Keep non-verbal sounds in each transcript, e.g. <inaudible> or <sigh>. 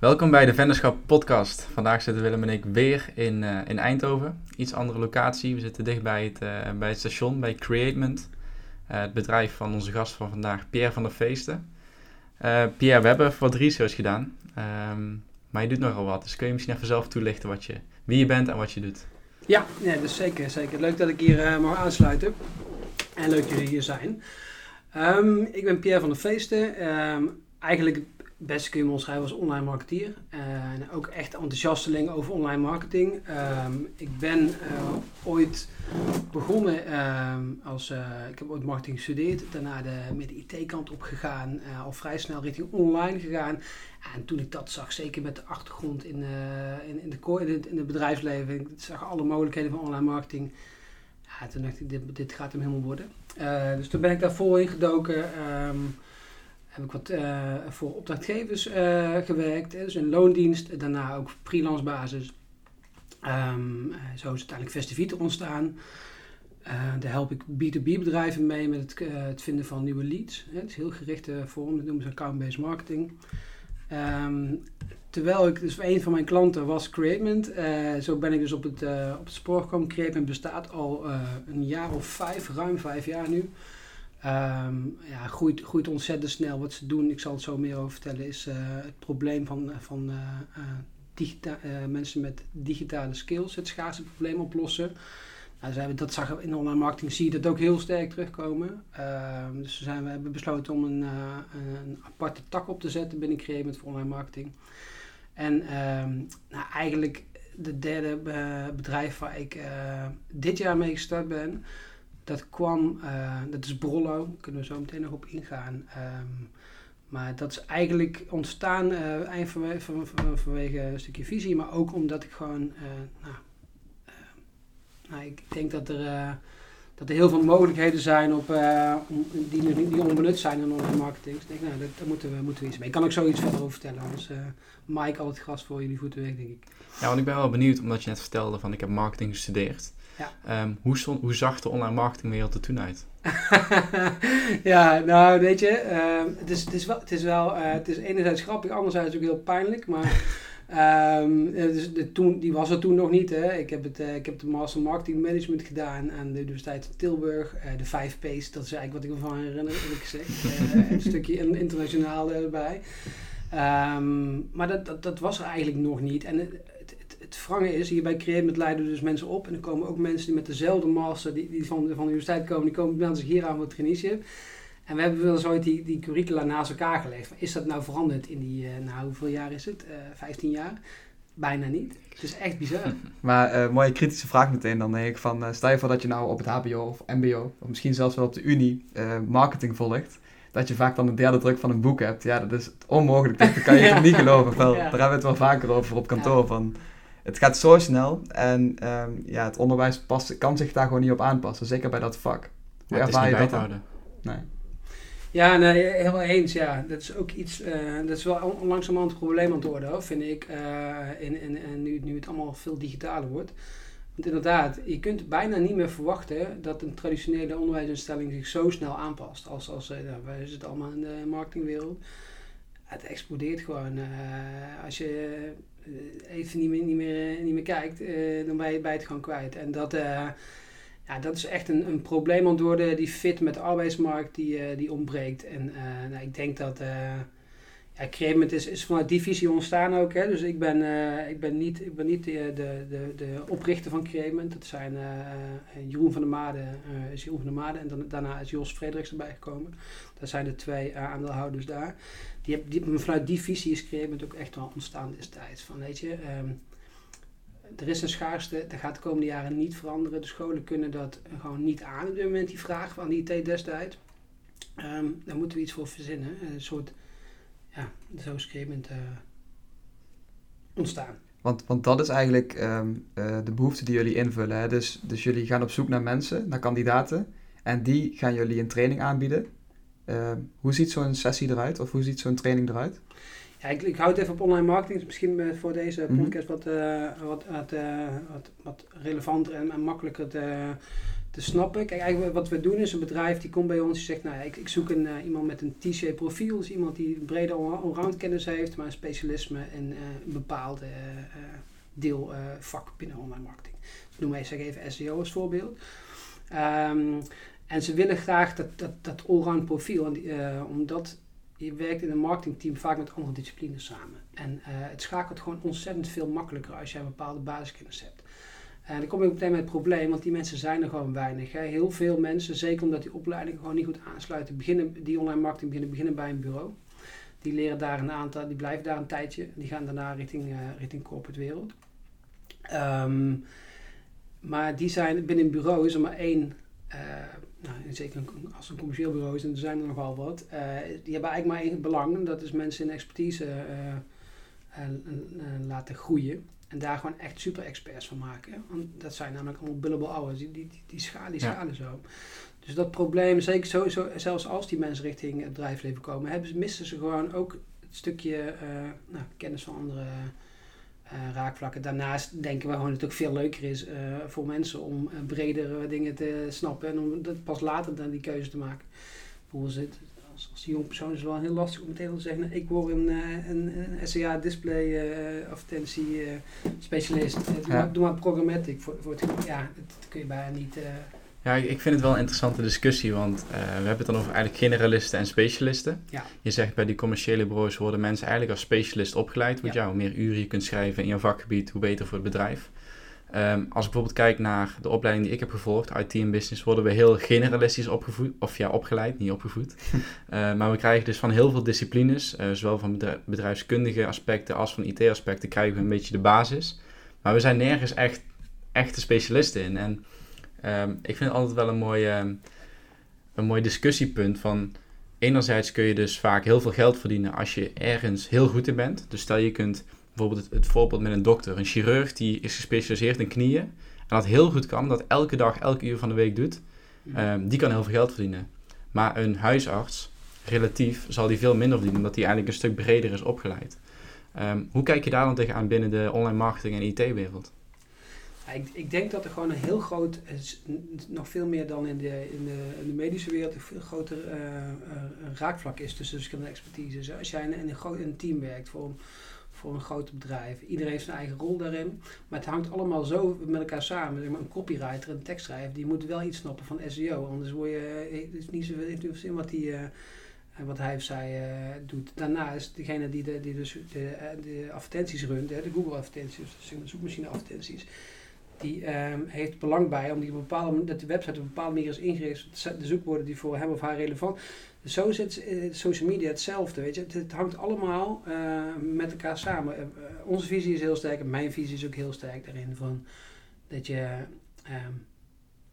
Welkom bij de Venderschap Podcast. Vandaag zitten Willem en ik weer in, uh, in Eindhoven. Iets andere locatie. We zitten dicht bij het, uh, bij het station, bij Createment. Uh, het bedrijf van onze gast van vandaag, Pierre van der Feesten. Pierre, we hebben wat research gedaan. Um, maar je doet nogal wat. Dus kun je misschien even zelf toelichten wat je, wie je bent en wat je doet? Ja, ja dus zeker, zeker. Leuk dat ik hier mag aansluiten. En leuk dat jullie hier zijn. Um, ik ben Pierre van der Feesten. Um, eigenlijk beste kun je me omschrijven als online marketeer. En ook echt enthousiasteling over online marketing. Ehm, ik ben uh, ooit begonnen um, als, uh, ik heb ooit marketing gestudeerd. Daarna de, met de IT-kant op gegaan. Uh, al vrij snel richting online gegaan. En toen ik dat zag, zeker met de achtergrond in, in, in, de, in, het, bedrijfsleven. Ik zag alle mogelijkheden van online marketing. Ja, toen dacht ik, dit, dit gaat hem helemaal worden. dus toen ben ik daar vol in gedoken. Um, heb ik wat uh, voor opdrachtgevers uh, gewerkt, dus in loondienst, daarna ook freelance basis. Um, zo is uiteindelijk Festiviter ontstaan. daar help ik B2B bedrijven mee met het, het vinden van nieuwe leads. Het is heel gerichte vorm, dat noemen ze account-based marketing. Um, terwijl ik, dus een van mijn klanten was Createment. zo ben ik dus op het, op het spoor gekomen. Createment bestaat al een jaar of vijf, ruim vijf jaar nu. Um, ja, groeit, groeit ontzettend snel. Wat ze doen, ik zal het zo meer over vertellen, is uh, het probleem van, van uh, uh, mensen met digitale skills, het schaarse probleem oplossen. Nou, dat zag in online marketing, zie je dat ook heel sterk terugkomen. Ehm, dus zijn, we hebben besloten om een, een, aparte tak op te zetten binnen Creative voor online marketing. En um, nou, eigenlijk de derde bedrijf waar ik dit jaar mee gestart ben, dat kwam, uh, dat is Brollo, kunnen we zo meteen nog op ingaan. Um, maar dat is eigenlijk ontstaan uh, vanwege, van, van, vanwege een stukje visie, maar ook omdat ik gewoon, uh, nou, nou, ik denk dat er, dat er heel veel mogelijkheden zijn op, die, die onbenut zijn in online marketing. Dus ik denk, nou, daar, moeten, we, moeten we iets mee. Ik kan ook zoiets verder over vertellen, anders Mike al het gras voor jullie voeten weg, denk ik. Ja, want ik ben wel benieuwd, omdat je net vertelde van ik heb marketing gestudeerd. Ja. Um, hoe, stond, hoe zag de online marketingwereld er toen uit? <laughs> ja, nou weet je, uh, het, is, het is wel, het is, wel uh, het is enerzijds grappig, anderzijds ook heel pijnlijk, maar um, <laughs> dus de, toen, die was er toen nog niet. Hè. Ik, heb het, uh, ik heb de Master Marketing Management gedaan aan de Universiteit van Tilburg. Uh, de 5 P's, dat is eigenlijk wat ik me van herinner, eerlijk gezegd. <laughs> een stukje internationaal erbij. Um, maar dat, dat, dat was er eigenlijk nog niet. En het wrange is, hier bij Create leiden dus mensen op. En er komen ook mensen die met dezelfde master, die, die van, van de universiteit komen, die komen bij zich hier aan voor het traineeship. En we hebben wel eens ooit die, die curricula naast elkaar gelegd. is dat nou veranderd in die, uh, nou hoeveel jaar is het? Uh, eh, 15 jaar? Bijna niet. Het is echt bizar. <laughs> Maar uh, mooie kritische vraag meteen dan denk ik van, stel je voor dat je nou op het hbo of mbo, of misschien zelfs wel op de unie, marketing volgt dat je vaak dan de derde druk van een boek hebt. Ja, dat is onmogelijk. Dat kan je <laughs> ja. niet geloven. Wel, Daar hebben we het wel vaker over op kantoor. Van, het gaat zo snel en ehm, ja, het onderwijs past, kan zich daar gewoon niet op aanpassen. Zeker bij dat vak. Hoe ja, ervaar je dat houden? Nee. Ja, nee, helemaal eens. Ja. Dat is ook iets, uh, dat is wel langzamerhand een probleem aan het worden, hoor, vind ik. Uh, in, in, in, nu, nu het allemaal veel digitaler wordt. Want inderdaad, je kunt bijna niet meer verwachten dat een traditionele onderwijsinstelling zich zo snel aanpast. Als, als uh, wij zitten allemaal in de marketingwereld. Het explodeert gewoon. als je eh, even niet meer, niet meer, eh, niet meer kijkt, eh, dan ben je, bij het gewoon kwijt. En dat, ja, dat is echt een, een probleem aan worden, die fit met de arbeidsmarkt die, die ontbreekt. En nou, ik denk dat ja, is, is vanuit die visie ontstaan ook. Hè. Dus ik ben, ik ben niet, ik ben niet de, de, de, de oprichter van Creament. Dat zijn Jeroen van der Made, is Jeroen van der Made en dan, daarna is Jos Frederiks erbij gekomen. Dat zijn de twee aandeelhouders daar die, die, vanuit die visie is ook echt wel ontstaan destijds. Van weet je, um, er is een schaarste, dat gaat de komende jaren niet veranderen. De scholen kunnen dat gewoon niet aan op dit moment, die vraag van die IT destijds. Um, daar moeten we iets voor verzinnen. Een soort, ja, zo is uh, ontstaan. Want, want dat is eigenlijk um, uh, de behoefte die jullie invullen. Hè? Dus, dus jullie gaan op zoek naar mensen, naar kandidaten. En die gaan jullie een training aanbieden. Ehm, hoe ziet zo'n sessie eruit of hoe ziet zo'n training eruit? Ja, ik, ik hou het even op online marketing. Dus misschien eh, voor deze podcast wat, uh, wat, wat, uh, wat, wat, relevanter en, en makkelijker te, te snappen. Kijk, eigenlijk wat we doen is een bedrijf die komt bij ons die zegt, nou ja, ik, ik zoek een, iemand met een T-shape profiel. Dus iemand die brede allround kennis heeft, maar een specialisme in een bepaald deel vak binnen online marketing. Dus noem maar zeg even SEO als voorbeeld. Um, en ze willen graag dat, dat, dat allround profiel, die, omdat je werkt in een marketingteam vaak met andere disciplines samen. En het schakelt gewoon ontzettend veel makkelijker als jij een bepaalde basiskennis hebt. En dan kom ik meteen met het probleem, want die mensen zijn er gewoon weinig. Hè. Heel veel mensen, zeker omdat die opleidingen gewoon niet goed aansluiten, beginnen, die online marketing beginnen, beginnen bij een bureau. Die leren daar een aantal, die blijven daar een tijdje. Die gaan daarna richting, uh, richting corporate wereld. Um, maar die zijn binnen een bureau is er maar één, nou, zeker als het een commercieel bureau is, en er zijn er nogal wat. Uh, die hebben eigenlijk maar één belang, dat is mensen in expertise laten groeien. En daar gewoon echt super experts van maken. Want dat zijn namelijk allemaal billable hours. Die, die, die, die, schalen, die schalen zo. Dus dat probleem, zeker sowieso, zelfs als die mensen richting het bedrijfsleven komen, hebben, missen ze gewoon ook het stukje nou, kennis van andere raakvlakken. Daarnaast denken we gewoon dat het ook veel leuker is uh, voor mensen om bredere dingen te snappen en om dat pas later dan die keuze te maken. Bijvoorbeeld als, als jong persoon is het wel heel lastig om meteen te zeggen, ik word een, eh, een, een SCA display uh, advertentie uh, specialist. Doe, ja. maar, doe maar programmatic voor, voor het, ja, dat kun je bijna niet... Ja, ik vind het wel een interessante discussie, want we hebben het dan over eigenlijk generalisten en specialisten. Ja. Je zegt bij die commerciële bureaus worden mensen eigenlijk als specialist opgeleid. Want ja. hoe meer uren je kunt schrijven in jouw vakgebied, hoe beter voor het bedrijf. Um, als ik bijvoorbeeld kijk naar de opleiding die ik heb gevolgd, IT en Business, worden we heel generalistisch opgevoed, of ja, opgeleid, niet opgevoed. uh, <laughs> maar we krijgen dus van heel veel disciplines, uh, zowel van bedrijfskundige aspecten als van IT-aspecten, krijgen we een beetje de basis. Maar we zijn nergens echt echte specialisten in. En um, ik vind het altijd wel een mooi, um, een mooi discussiepunt van... Enerzijds kun je dus vaak heel veel geld verdienen als je ergens heel goed in bent. Dus stel je kunt bijvoorbeeld het, het, voorbeeld met een dokter, een chirurg die is gespecialiseerd in knieën en dat heel goed kan, dat elke dag, elke uur van de week doet, um, die kan heel veel geld verdienen. Maar een huisarts, relatief, zal die veel minder verdienen, omdat hij eigenlijk een stuk breder is opgeleid. Um, hoe kijk je daar dan tegenaan binnen de online marketing en IT-wereld? Ik, ik, denk dat er gewoon een heel groot, nog veel meer dan in de, in de, in de medische wereld, een veel groter uh, uh, raakvlak is tussen verschillende expertises. Als jij in, in een, groot, in een team werkt voor voor een groot bedrijf. Iedereen heeft zijn eigen rol daarin. Maar het hangt allemaal zo met elkaar samen. Zeg maar, een copywriter, een tekstschrijver, die moet wel iets snappen van SEO. Anders word je, eh, is niet zo heeft niet zin wat, die, wat hij of zij uh, doet. Daarnaast, degene die, de, die dus de, de advertenties runt, de Google advertenties, de zoekmachine advertenties, die um, heeft belang bij om die bepaalde, dat de website op een bepaalde manier is ingericht, de zoekwoorden die voor hem of haar relevant zo zit uh, social media hetzelfde. Weet je? Het, hangt allemaal uh, met elkaar samen. Uh, onze visie is heel sterk en mijn visie is ook heel sterk daarin. Van dat je. Um,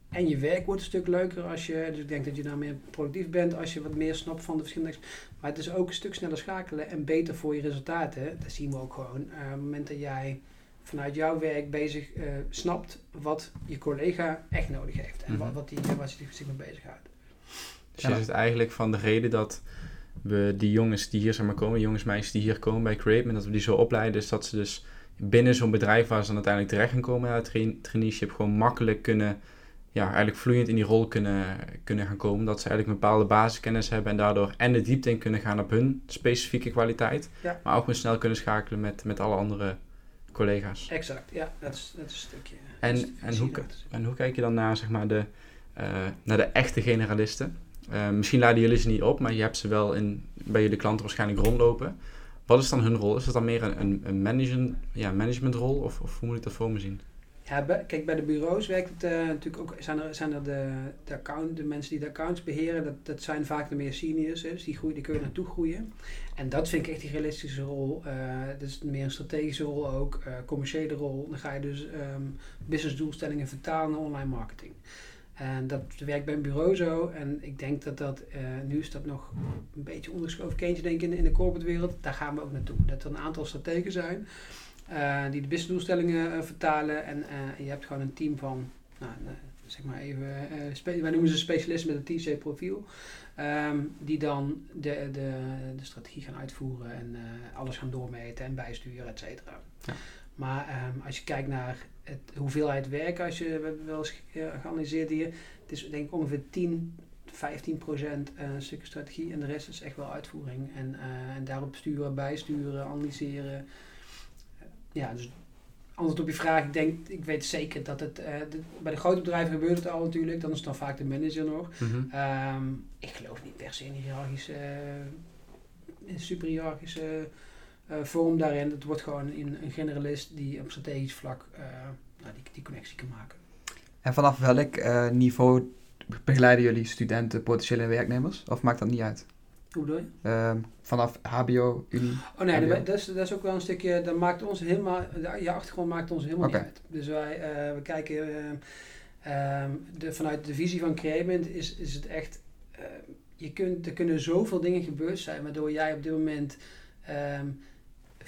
en je werk wordt een stuk leuker als je. Dus ik denk dat je daar meer productief bent als je wat meer snapt van de verschillende. Maar het is ook een stuk sneller schakelen en beter voor je resultaten. Dat zien we ook gewoon. op het moment dat jij vanuit jouw werk bezig snapt wat je collega echt nodig heeft. En mm -hmm. wat, wat, die, wat zich mee bezighoudt. Dus ja. je zegt eigenlijk van de reden dat we die jongens die hier zeg maar komen, jongens, meisjes die hier komen bij Create, dat we die zo opleiden, is dat ze dus binnen zo'n bedrijf waar ze dan uiteindelijk terecht gaan komen, uit train, traineeship, gewoon makkelijk kunnen, ja, eigenlijk vloeiend in die rol kunnen, kunnen gaan komen. Dat ze eigenlijk een bepaalde basiskennis hebben en daardoor en de diepte in kunnen gaan op hun specifieke kwaliteit, ja. maar ook weer snel kunnen schakelen met, met alle andere collega's. Exact, ja, dat is, dat is een stukje. En, en, hoe, en hoe kijk je dan naar, zeg maar, de, uh, naar de echte generalisten? Uh, misschien laden jullie ze niet op, maar je hebt ze wel in, bij de klanten waarschijnlijk rondlopen. Wat is dan hun rol? Is dat dan meer een, een management, ja, managementrol of, of hoe moet ik dat voor me zien? Ja, kijk, bij de bureaus werkt het uh, natuurlijk ook, zijn er, zijn er de, de, account, de mensen die de accounts beheren, dat, dat zijn vaak de meer seniors, dus die, groeien, die kun je naartoe groeien. En dat vind ik echt die realistische rol. Uh, dat is meer een strategische rol ook, uh, commerciële rol. Dan ga je dus um, businessdoelstellingen vertalen naar online marketing. En dat werkt bij een bureau zo. En ik denk dat dat, nu is dat nog een beetje ondergeschoven kindje denk ik in, in de corporate wereld. Daar gaan we ook naartoe. Dat er een aantal strategen zijn uh, die de businessdoelstellingen uh, vertalen. En je hebt gewoon een team van, nou, zeg maar even, wij noemen ze specialisten met een TC profiel. Um, die dan de, de, de strategie gaan uitvoeren en alles gaan doormeten en bijsturen, et cetera. Ja. Maar ehm, als je kijkt naar het hoeveelheid werk, als je we hebben wel eens ge- geanalyseerd hier, het is denk ik ongeveer 10, 15 procent eh, een stukje strategie en de rest is echt wel uitvoering. En, eh, en daarop sturen, bijsturen, analyseren. Ja, dus antwoord op je vraag, ik denk, ik weet zeker dat het, eh, de- bij de grote bedrijven gebeurt het al natuurlijk, dan is het dan vaak de manager nog. Mhm. Ehm, ik geloof niet per se in hiërarchische, uh, in super hiërarchische eh, vorm daarin. Het wordt gewoon een, een generalist die op strategisch vlak eh, nou, die, die connectie kan maken. En vanaf welk eh, niveau begeleiden jullie studenten, potentiële werknemers? Of maakt dat niet uit? Hoe bedoel je? Ehm, vanaf HBO, Unie? Oh nee, dat, is, dat is ook wel een stukje, dat maakt ons helemaal, de- je achtergrond maakt ons helemaal niet uit. Dus wij, eh, we kijken, eh, ehm, de, vanuit de visie van Creament is, is het echt, je kunt, er kunnen zoveel dingen gebeurd zijn waardoor jij op dit moment ehm,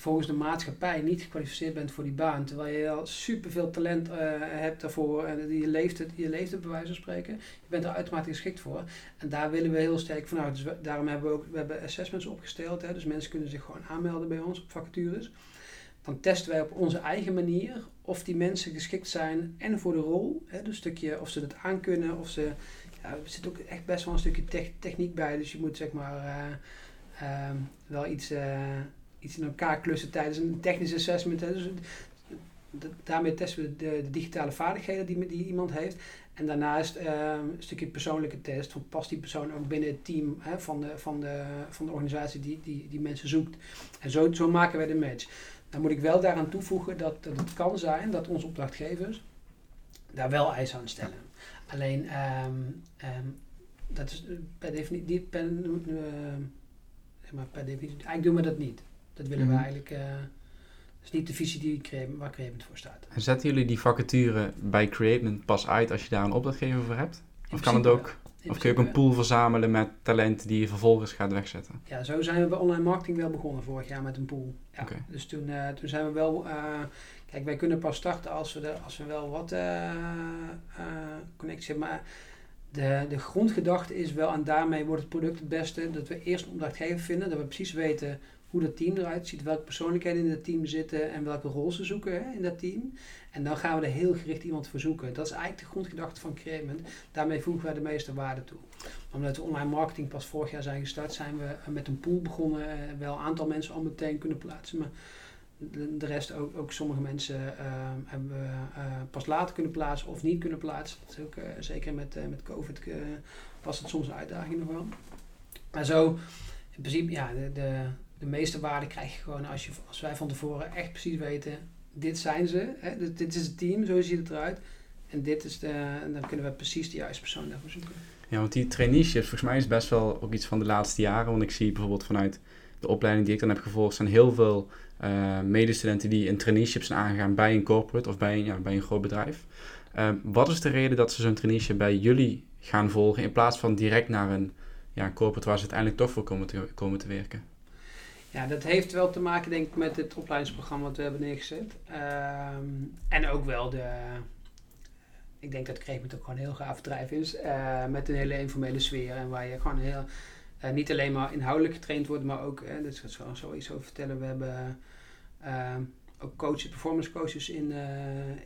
volgens de maatschappij niet gekwalificeerd bent voor die baan. Terwijl je al superveel talent eh, hebt daarvoor en je leeft, het, je leeft het bij wijze van spreken. Je bent er uitermate geschikt voor. En daar willen we heel sterk vanuit. Dus daarom hebben we ook we hebben assessments opgesteld. Hè, dus mensen kunnen zich gewoon aanmelden bij ons op vacatures. Dan testen wij op onze eigen manier of die mensen geschikt zijn en voor de rol. Hè, dus een stukje of ze het aankunnen, of ze... Ja, er zit ook echt best wel een stukje tech- techniek bij. Dus je moet zeg maar eh, ehm, wel iets, eh, iets in elkaar klussen tijdens een technisch assessment. Dus, daarmee testen we de, de digitale vaardigheden die, die iemand heeft. En daarnaast ehm, een stukje persoonlijke test. Van past die persoon ook binnen het team hè, van, de, van, de, van de organisatie die, die, die mensen zoekt. En zo, zo maken wij de match. Dan moet ik wel daaraan toevoegen dat, dat het kan zijn dat onze opdrachtgevers daar wel eisen aan stellen. Alleen, ehm, ehm, dat is eh, per definitie, per, eh, zeg maar per definitie, eigenlijk doen we dat niet. Dat willen Mhm. we eigenlijk, eh, dat is niet de visie die waar Creament voor staat. En zetten jullie die vacature bij Createment pas uit als je daar een opdrachtgever voor hebt? In Of kan het ook? Of kun je ook een pool verzamelen met talenten die je vervolgens gaat wegzetten? Ja, zo zijn we bij online marketing wel begonnen vorig jaar met een pool. Ja, Oké. Dus toen, eh, toen zijn we wel... eh, kijk, wij kunnen pas starten als we, als we wel wat eh, eh, connectie hebben. Maar de, de grondgedachte is wel, en daarmee wordt het product het beste, dat we eerst een opdrachtgever vinden. Dat we precies weten hoe dat team eruit ziet, welke persoonlijkheden in dat team zitten en welke rol ze zoeken hè, in dat team. En dan gaan we er heel gericht iemand voor zoeken. Dat is eigenlijk de grondgedachte van Creament. Daarmee voegen wij de meeste waarde toe. Omdat we online marketing pas vorig jaar zijn gestart, zijn we met een pool begonnen. eh, Wel een aantal mensen al meteen kunnen plaatsen. Maar de, rest ook, ook sommige mensen eh, hebben we eh, pas later kunnen plaatsen of niet kunnen plaatsen. Dat is ook, eh, zeker met, met COVID was het soms een uitdaging nog wel. Maar zo, in principe, ja, de, de, de meeste waarde krijg je gewoon als, je, als wij van tevoren echt precies weten, dit zijn ze, hè, dit, is het team, zo ziet het eruit. En dit is de, dan kunnen we precies de juiste persoon daarvoor zoeken. Ja, want die traineeships, volgens mij is best wel ook iets van de laatste jaren. Want ik zie bijvoorbeeld vanuit de opleiding die ik dan heb gevolgd, zijn heel veel eh, medestudenten die een traineeship zijn aangegaan bij een corporate of bij een, ja, bij een groot bedrijf. Eh, wat is de reden dat ze zo'n traineeship bij jullie gaan volgen in plaats van direct naar een, ja, corporate waar ze uiteindelijk toch voor komen te, komen te werken? Ja, dat heeft wel te maken denk ik met het opleidingsprogramma wat we hebben neergezet. Ehm, en ook wel de... Ik denk dat Creepment ook gewoon heel gaaf bedrijf is. eh, met een hele informele sfeer. En waar je gewoon heel... eh, niet alleen maar inhoudelijk getraind wordt, maar ook... eh dat is gewoon zoiets over vertellen. We hebben ehm, ook coaches, performance coaches in,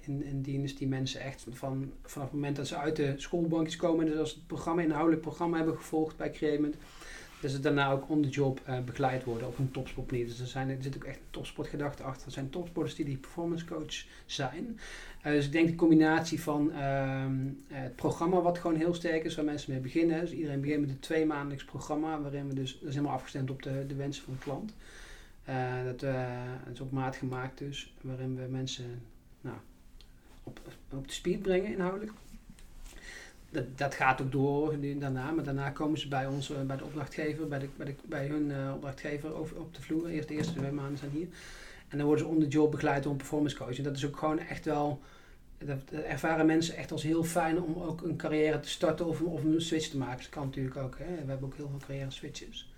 in, in dienst. Die mensen echt van, vanaf het moment dat ze uit de schoolbankjes komen... dus als het programma, inhoudelijk programma hebben gevolgd bij Creament... Dat ze daarna ook on the job eh, begeleid worden op een topsportniveau. Dus er, zijn, er zit ook echt een topsportgedachte achter. Er zijn topsporters die die performance coach zijn. Eh, dus ik denk de combinatie van ehm, eh, het programma wat gewoon heel sterk is, waar mensen mee beginnen. Dus iedereen begint met een twee maandelijks programma, waarin we dus, dat is helemaal afgestemd op de, de wensen van de klant. Eh, dat, dat is op maat gemaakt dus, waarin we mensen nou, op, op de speed brengen inhoudelijk. Dat, dat gaat ook door daarna, maar daarna komen ze bij ons, eh, bij de opdrachtgever, bij, de, bij, bij hun eh, opdrachtgever over, op de vloer. Eerst de eerste twee maanden zijn hier. En dan worden ze on the job begeleid door een performance coach. En dat is ook gewoon echt wel, dat, ervaren mensen echt als heel fijn om ook een carrière te starten of, of een switch te maken. Dat kan natuurlijk ook, hè. we hebben ook heel veel carrière switches.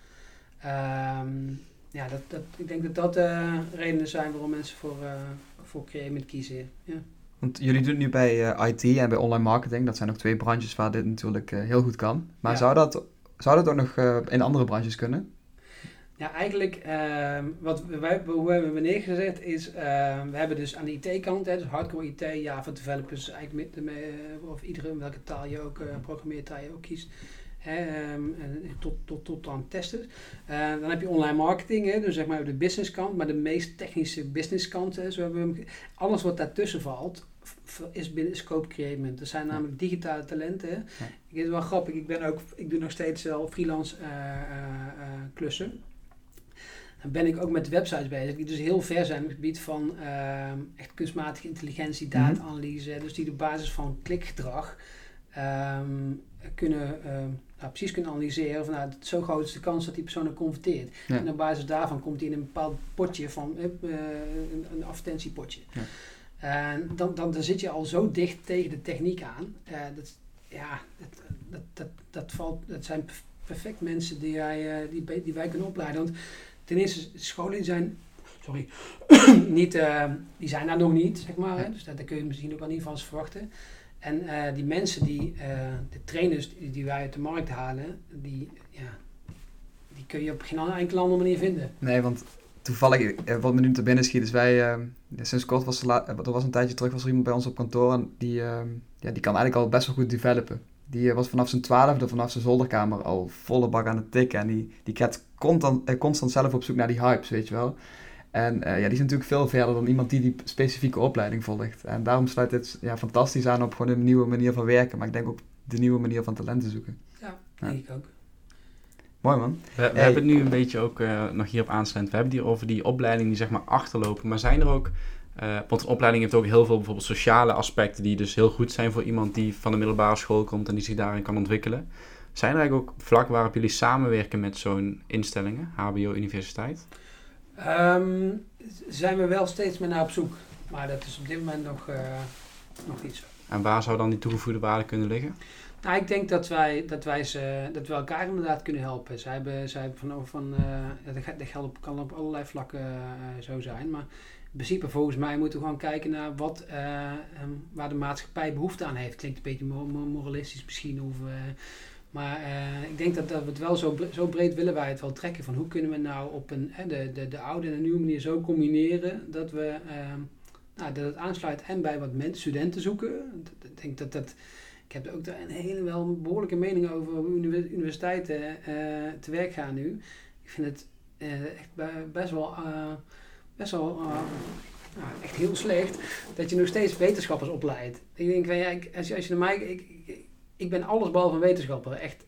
Ehm, ja, dat, dat, ik denk dat dat eh, redenen zijn waarom mensen voor, eh voor Creamit kiezen. Ja. Want jullie doen het nu bij eh, IT en bij online marketing. Dat zijn ook twee branches waar dit natuurlijk eh, heel goed kan. Maar Ja. zou, dat, zou dat ook nog eh, in andere branches kunnen? Ja, eigenlijk, ehm, wat wij, hoe hebben we neergezet is, ehm, we hebben dus aan de IT-kant, dus hardcore IT, Java developers, eigenlijk met, of iedere, welke taal je ook, uh, programmeertaal je ook kiest, hè, ehm, tot, tot, tot aan testen. Uh, dan heb je online marketing, hè, dus zeg maar de business kant, maar de meest technische business kant, hè, zo hebben we, alles wat daartussen valt, is binnen scope createment. Er zijn namelijk digitale talenten. Ja. Ik is wel grappig, ik ben ook, ik doe nog steeds wel freelance uh, klussen ben ik ook met websites bezig, die dus heel ver zijn op het gebied van ehm, echt kunstmatige intelligentie, mhm. data-analyse, dus die op basis van klikgedrag ehm, kunnen, ehm, nou, precies kunnen analyseren van nou, zo groot is de kans dat die persoon er converteert. En op basis daarvan komt hij in een bepaald potje van, een, een advertentiepotje. Ja. En dan, dan, dan zit je al zo dicht tegen de techniek aan. Uh, dat, ja, dat, dat, dat, dat, valt, dat zijn perfect mensen die, wij, die, die wij kunnen opleiden. Want ten eerste, scholen zijn, sorry, <clears throat> niet, uh, die zijn daar nog niet, zeg maar. Hè? Dus daar, kun je misschien ook al niet van verwachten. En uh, die mensen, die, uh, de trainers die, die, wij uit de markt halen, die, ja, die kun je op geen enkele andere manier vinden. Nee, want toevallig, wat me nu te binnen schiet, is wij, sinds kort was er, er was een tijdje terug, was er iemand bij ons op kantoor en die, ja, die kan eigenlijk al best wel goed developen. Die was vanaf zijn twaalfde, vanaf zijn zolderkamer al volle bak aan het tikken. En die, die gaat constant, eh, constant zelf op zoek naar die hypes, weet je wel. En uh, ja, die is natuurlijk veel verder dan iemand die die specifieke opleiding volgt. En daarom sluit dit ja, fantastisch aan op gewoon een nieuwe manier van werken. Maar ik denk ook de nieuwe manier van talenten zoeken. Ja, ja. denk ik ook. Mooi man. We, we hebben het nu een beetje ook uh, nog hierop aansluitend. We hebben het hier over die opleidingen die zeg maar achterlopen. Maar zijn er ook uh, want een opleiding heeft ook heel veel bijvoorbeeld sociale aspecten die dus heel goed zijn voor iemand die van de middelbare school komt en die zich daarin kan ontwikkelen. Zijn er eigenlijk ook vlak waarop jullie samenwerken met zo'n instellingen, HBO Universiteit? Um, zijn we wel steeds meer naar op zoek, maar dat is op dit moment nog, uh, nog niet zo. En waar zou dan die toegevoegde waarde kunnen liggen? Nou, ik denk dat wij, dat wij, ze, dat we elkaar inderdaad kunnen helpen. Zij hebben, zij hebben van, van uh, dat, geldt op, kan op allerlei vlakken uh, zo zijn, maar principe volgens mij moeten we gewoon kijken naar wat, uh, waar de maatschappij behoefte aan heeft. Klinkt een beetje moralistisch misschien. Of, maar ik denk dat, dat we het wel zo, zo breed willen wij het wel trekken. Van hoe kunnen we nou op een, de, de, de oude en de nieuwe manier zo combineren dat we ehm, nou, dat het aansluit en bij wat mensen, studenten zoeken. Ik denk dat dat. Heb ook daar een hele wel behoorlijke mening over hoe universiteiten te werk gaan nu. Ik vind het echt best wel best wel nou, echt heel slecht dat je nog steeds wetenschappers opleidt. Ik denk ja, als, je, als je naar mij ik, ik, ben alles behalve wetenschapper. Echt eh,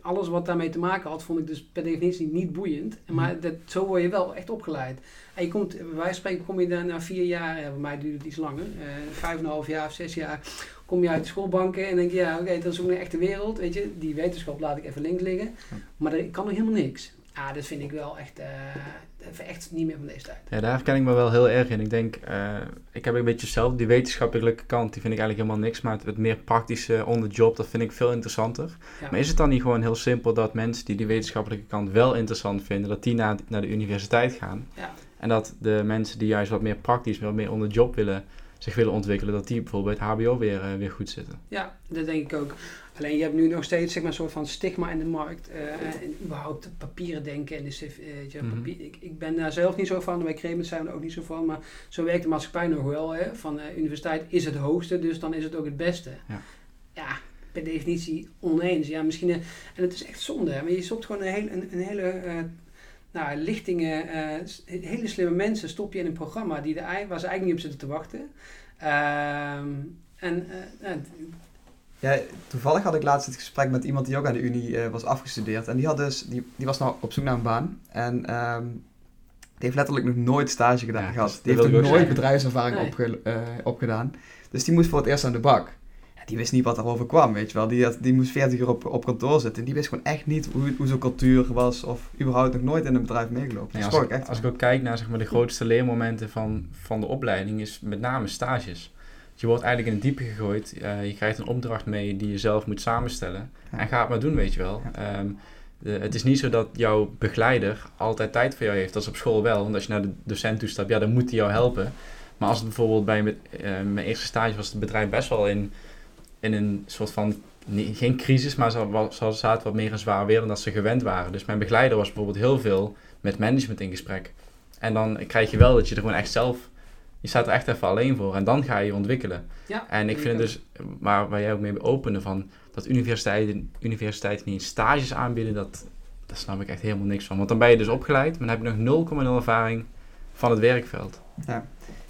alles wat daarmee te maken had, vond ik dus per definitie niet boeiend. Mhm. Maar dat, zo word je wel echt opgeleid. En je komt, wijze spreken kom je daar na vier jaar, ja, bij mij duurt het iets langer, uh, vijf en een half jaar of zes jaar, kom je uit de schoolbanken en denk je, ja oké, dat is ook een echte wereld, weet je. Die wetenschap laat ik even links liggen. Maar ik kan nog helemaal niks. Ah, dat vind ik wel echt, uh, echt niet meer van deze tijd. Ja, daar herken ik me wel heel erg in. Ik denk, uh, ik heb een beetje zelf die wetenschappelijke kant, die vind ik eigenlijk helemaal niks. Maar het, meer praktische on the job, dat vind ik veel interessanter. Maar is het dan niet gewoon heel simpel dat mensen die die wetenschappelijke kant wel interessant vinden, dat die naar, naar de universiteit gaan? Ja. En dat de mensen die juist wat meer praktisch, wat meer on the job willen zich willen ontwikkelen, dat die bijvoorbeeld bij het HBO weer, uh, weer goed zitten. Ja, dat denk ik ook. Alleen je hebt nu nog steeds zeg maar, een soort van stigma in de markt. Uh, en überhaupt papieren denken. En dus, uh, mm papier, ik, ik ben daar zelf niet zo van. Bij Kremers zijn we er ook niet zo van. Maar zo werkt de maatschappij nog wel. Hè? Van universiteit is het hoogste, dus dan is het ook het beste. Ja, ja per definitie oneens. Ja, misschien, en het is echt zonde. Hè? Maar je stopt gewoon een, heel, een, een hele nou, lichtingen, hele slimme mensen stop je in een programma die de, waar ze eigenlijk niet op zitten te wachten. Ehm, en ja, toevallig had ik laatst het gesprek met iemand die ook aan de Unie uh, was afgestudeerd. En die, had dus, die, die was nou op zoek naar een baan. En um, die heeft letterlijk nog nooit stage gedaan, gehad. Die heeft nog nooit bedrijfservaring nee. opge, uh, opgedaan. Dus die moest voor het eerst aan de bak. Ja, die wist niet wat erover kwam, weet je wel. Die, had, die moest 40 uur op, op kantoor zitten. En die wist gewoon echt niet hoe, hoe zo'n cultuur was. Of überhaupt nog nooit in een bedrijf meegelopen. Ja, als, ik, echt als ik ook kijk naar zeg maar, de grootste leermomenten van, van de opleiding, is met name stages je wordt eigenlijk in het diepe gegooid. Uh, je krijgt een opdracht mee die je zelf moet samenstellen. En ga het maar doen, weet je wel. Ehm, de, het is niet zo dat jouw begeleider altijd tijd voor jou heeft. Dat is op school wel. Want als je naar de docent toe stapt, ja, dan moet hij jou helpen. Maar als het bijvoorbeeld bij uh, mijn eerste stage was het bedrijf best wel in, in een soort van nee, geen crisis, maar ze, ze zaten wat meer in zwaar weer dan dat ze gewend waren. Dus mijn begeleider was bijvoorbeeld heel veel met management in gesprek. En dan krijg je wel dat je er gewoon echt zelf, je staat er echt even alleen voor. En dan ga je je ontwikkelen. Ja, En ik vind het dus, waar, waar jij ook mee opende, van dat universiteiten, universiteiten niet stages aanbieden, dat, daar snap ik echt helemaal niks van. Want dan ben je dus opgeleid, maar dan heb je nog 0,0 ervaring van het werkveld. Ja.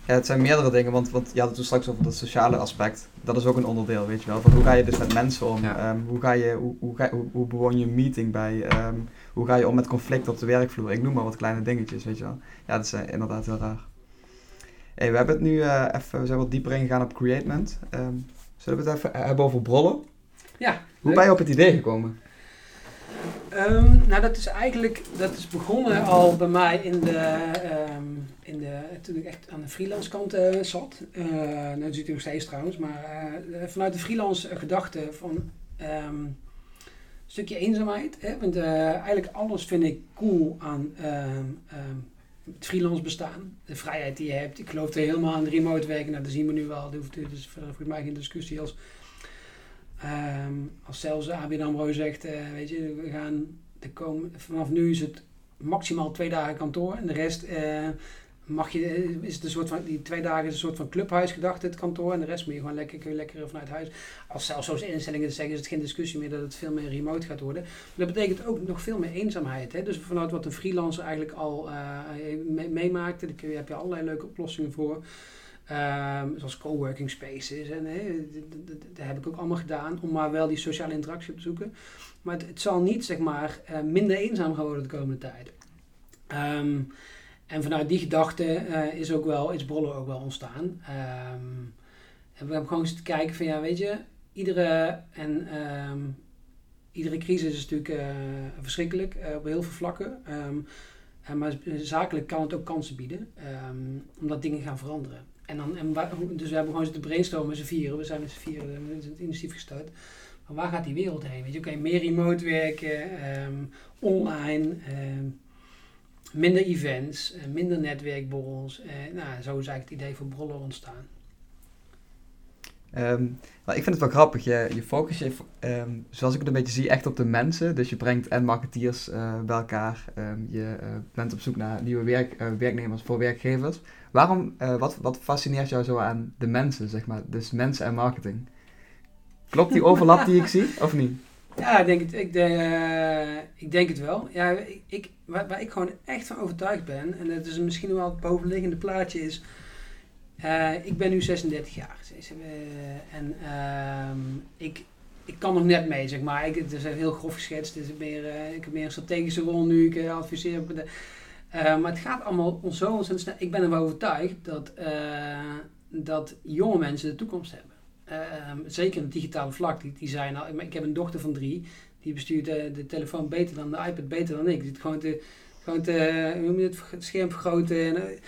ja, het zijn meerdere dingen, want, want je had het toen straks over dat sociale aspect. Dat is ook een onderdeel, weet je wel. Van hoe ga je dus met mensen om? Ja. Ehm, hoe, ga je, hoe, hoe, ga, hoe, hoe bewoon je een meeting bij? Ehm, hoe ga je om met conflict op de werkvloer? Ik noem maar wat kleine dingetjes, weet je wel. Ja, dat is inderdaad heel raar. Hey, we hebben het nu eh, even, we zijn wat dieper ingegaan op createment. Ehm, zullen we het even hebben over brollen? Ja, Hoe ben je op het idee gekomen? Ehm, nou, dat is eigenlijk dat is begonnen al bij mij in de, ehm, in de, toen ik echt aan de freelance kant eh, zat. Eh nou, dat zit ik nog steeds trouwens, maar vanuit de freelance gedachte van een stukje eenzaamheid. Hè? Want eigenlijk alles vind ik cool aan het freelance bestaan. De vrijheid die je hebt. Ik geloof er helemaal aan remote werken. Nou, dat zien we nu wel. Dat hoeft dus volgens mij geen discussie als Ehm, als zelfs ABN AMRO zegt, eh, weet je, we gaan de komen, vanaf nu is het maximaal twee dagen kantoor en de rest eh, mag je, eh, is het een soort van, die twee dagen is een soort van clubhuisgedachte het kantoor en de rest moet je gewoon lekker, lekker vanuit huis. Als zelfs zo'n instellingen zeggen is het geen discussie meer dat het veel meer remote gaat worden. Maar dat betekent ook nog veel meer eenzaamheid. Hè? Dus vanuit wat een freelancer eigenlijk al eh, me- meemaakte, daar heb je allerlei leuke oplossingen voor. Ehm, zoals coworking spaces. En, d- dat heb ik ook allemaal gedaan om maar wel die sociale interactie op te zoeken. Maar het, zal niet zeg maar, eh, minder eenzaam gaan worden de komende tijd. Ehm, en vanuit die gedachte eh, is ook wel, Brollo ook wel ontstaan. Ehm, en we hebben gewoon eens te kijken van ja, weet je, iedere, en, ehm, iedere crisis is natuurlijk eh, verschrikkelijk eh, op heel veel vlakken. Ehm, eh, maar zakelijk kan het ook kansen bieden, omdat dingen gaan veranderen. En dan, en dus we hebben gewoon zitten brainstormen met z'n vieren. We zijn met z'n vieren we hebben het initiatief gestart. Maar waar gaat die wereld heen? Weet je, oké, meer remote werken, online, minder events, eh, minder netwerkborrels. eh, nou, zo is eigenlijk het idee voor Brollo ontstaan. Ehm, nou, ik vind het wel grappig. Je, je focus je, ehm, zoals ik het een beetje zie, echt op de mensen. Dus je brengt en marketeers eh, bij elkaar. Ehm, je bent op zoek naar nieuwe werk, werknemers voor werkgevers. Waarom, wat, wat fascineert jou zo aan de mensen, zeg maar? Dus mensen en marketing. Klopt die <laughs> overlap die ik zie, of niet? Ja, ik denk het, ik, denk, eh, ik denk het wel. Ja, ik, ik, waar, waar ik gewoon echt van overtuigd ben, en dat is misschien wel het bovenliggende plaatje, is. eh, ik ben nu 36 jaar. eh, en ehm, ik, ik kan nog net mee, zeg maar. Ik, het is heel grof geschetst. Het meer, ik heb meer een strategische rol nu. Ik adviseer. de- maar het gaat allemaal zo ontzettend snel. Ik ben ervan overtuigd dat, dat jonge mensen de toekomst hebben. Ehm, zeker het digitale vlak. Die, die zijn al, ik heb een dochter van drie. Die bestuurt de, de telefoon beter dan de iPad, beter dan ik. Die, zit gewoon te, gewoon te, hoe noem je het, scherm vergroten. En, eh,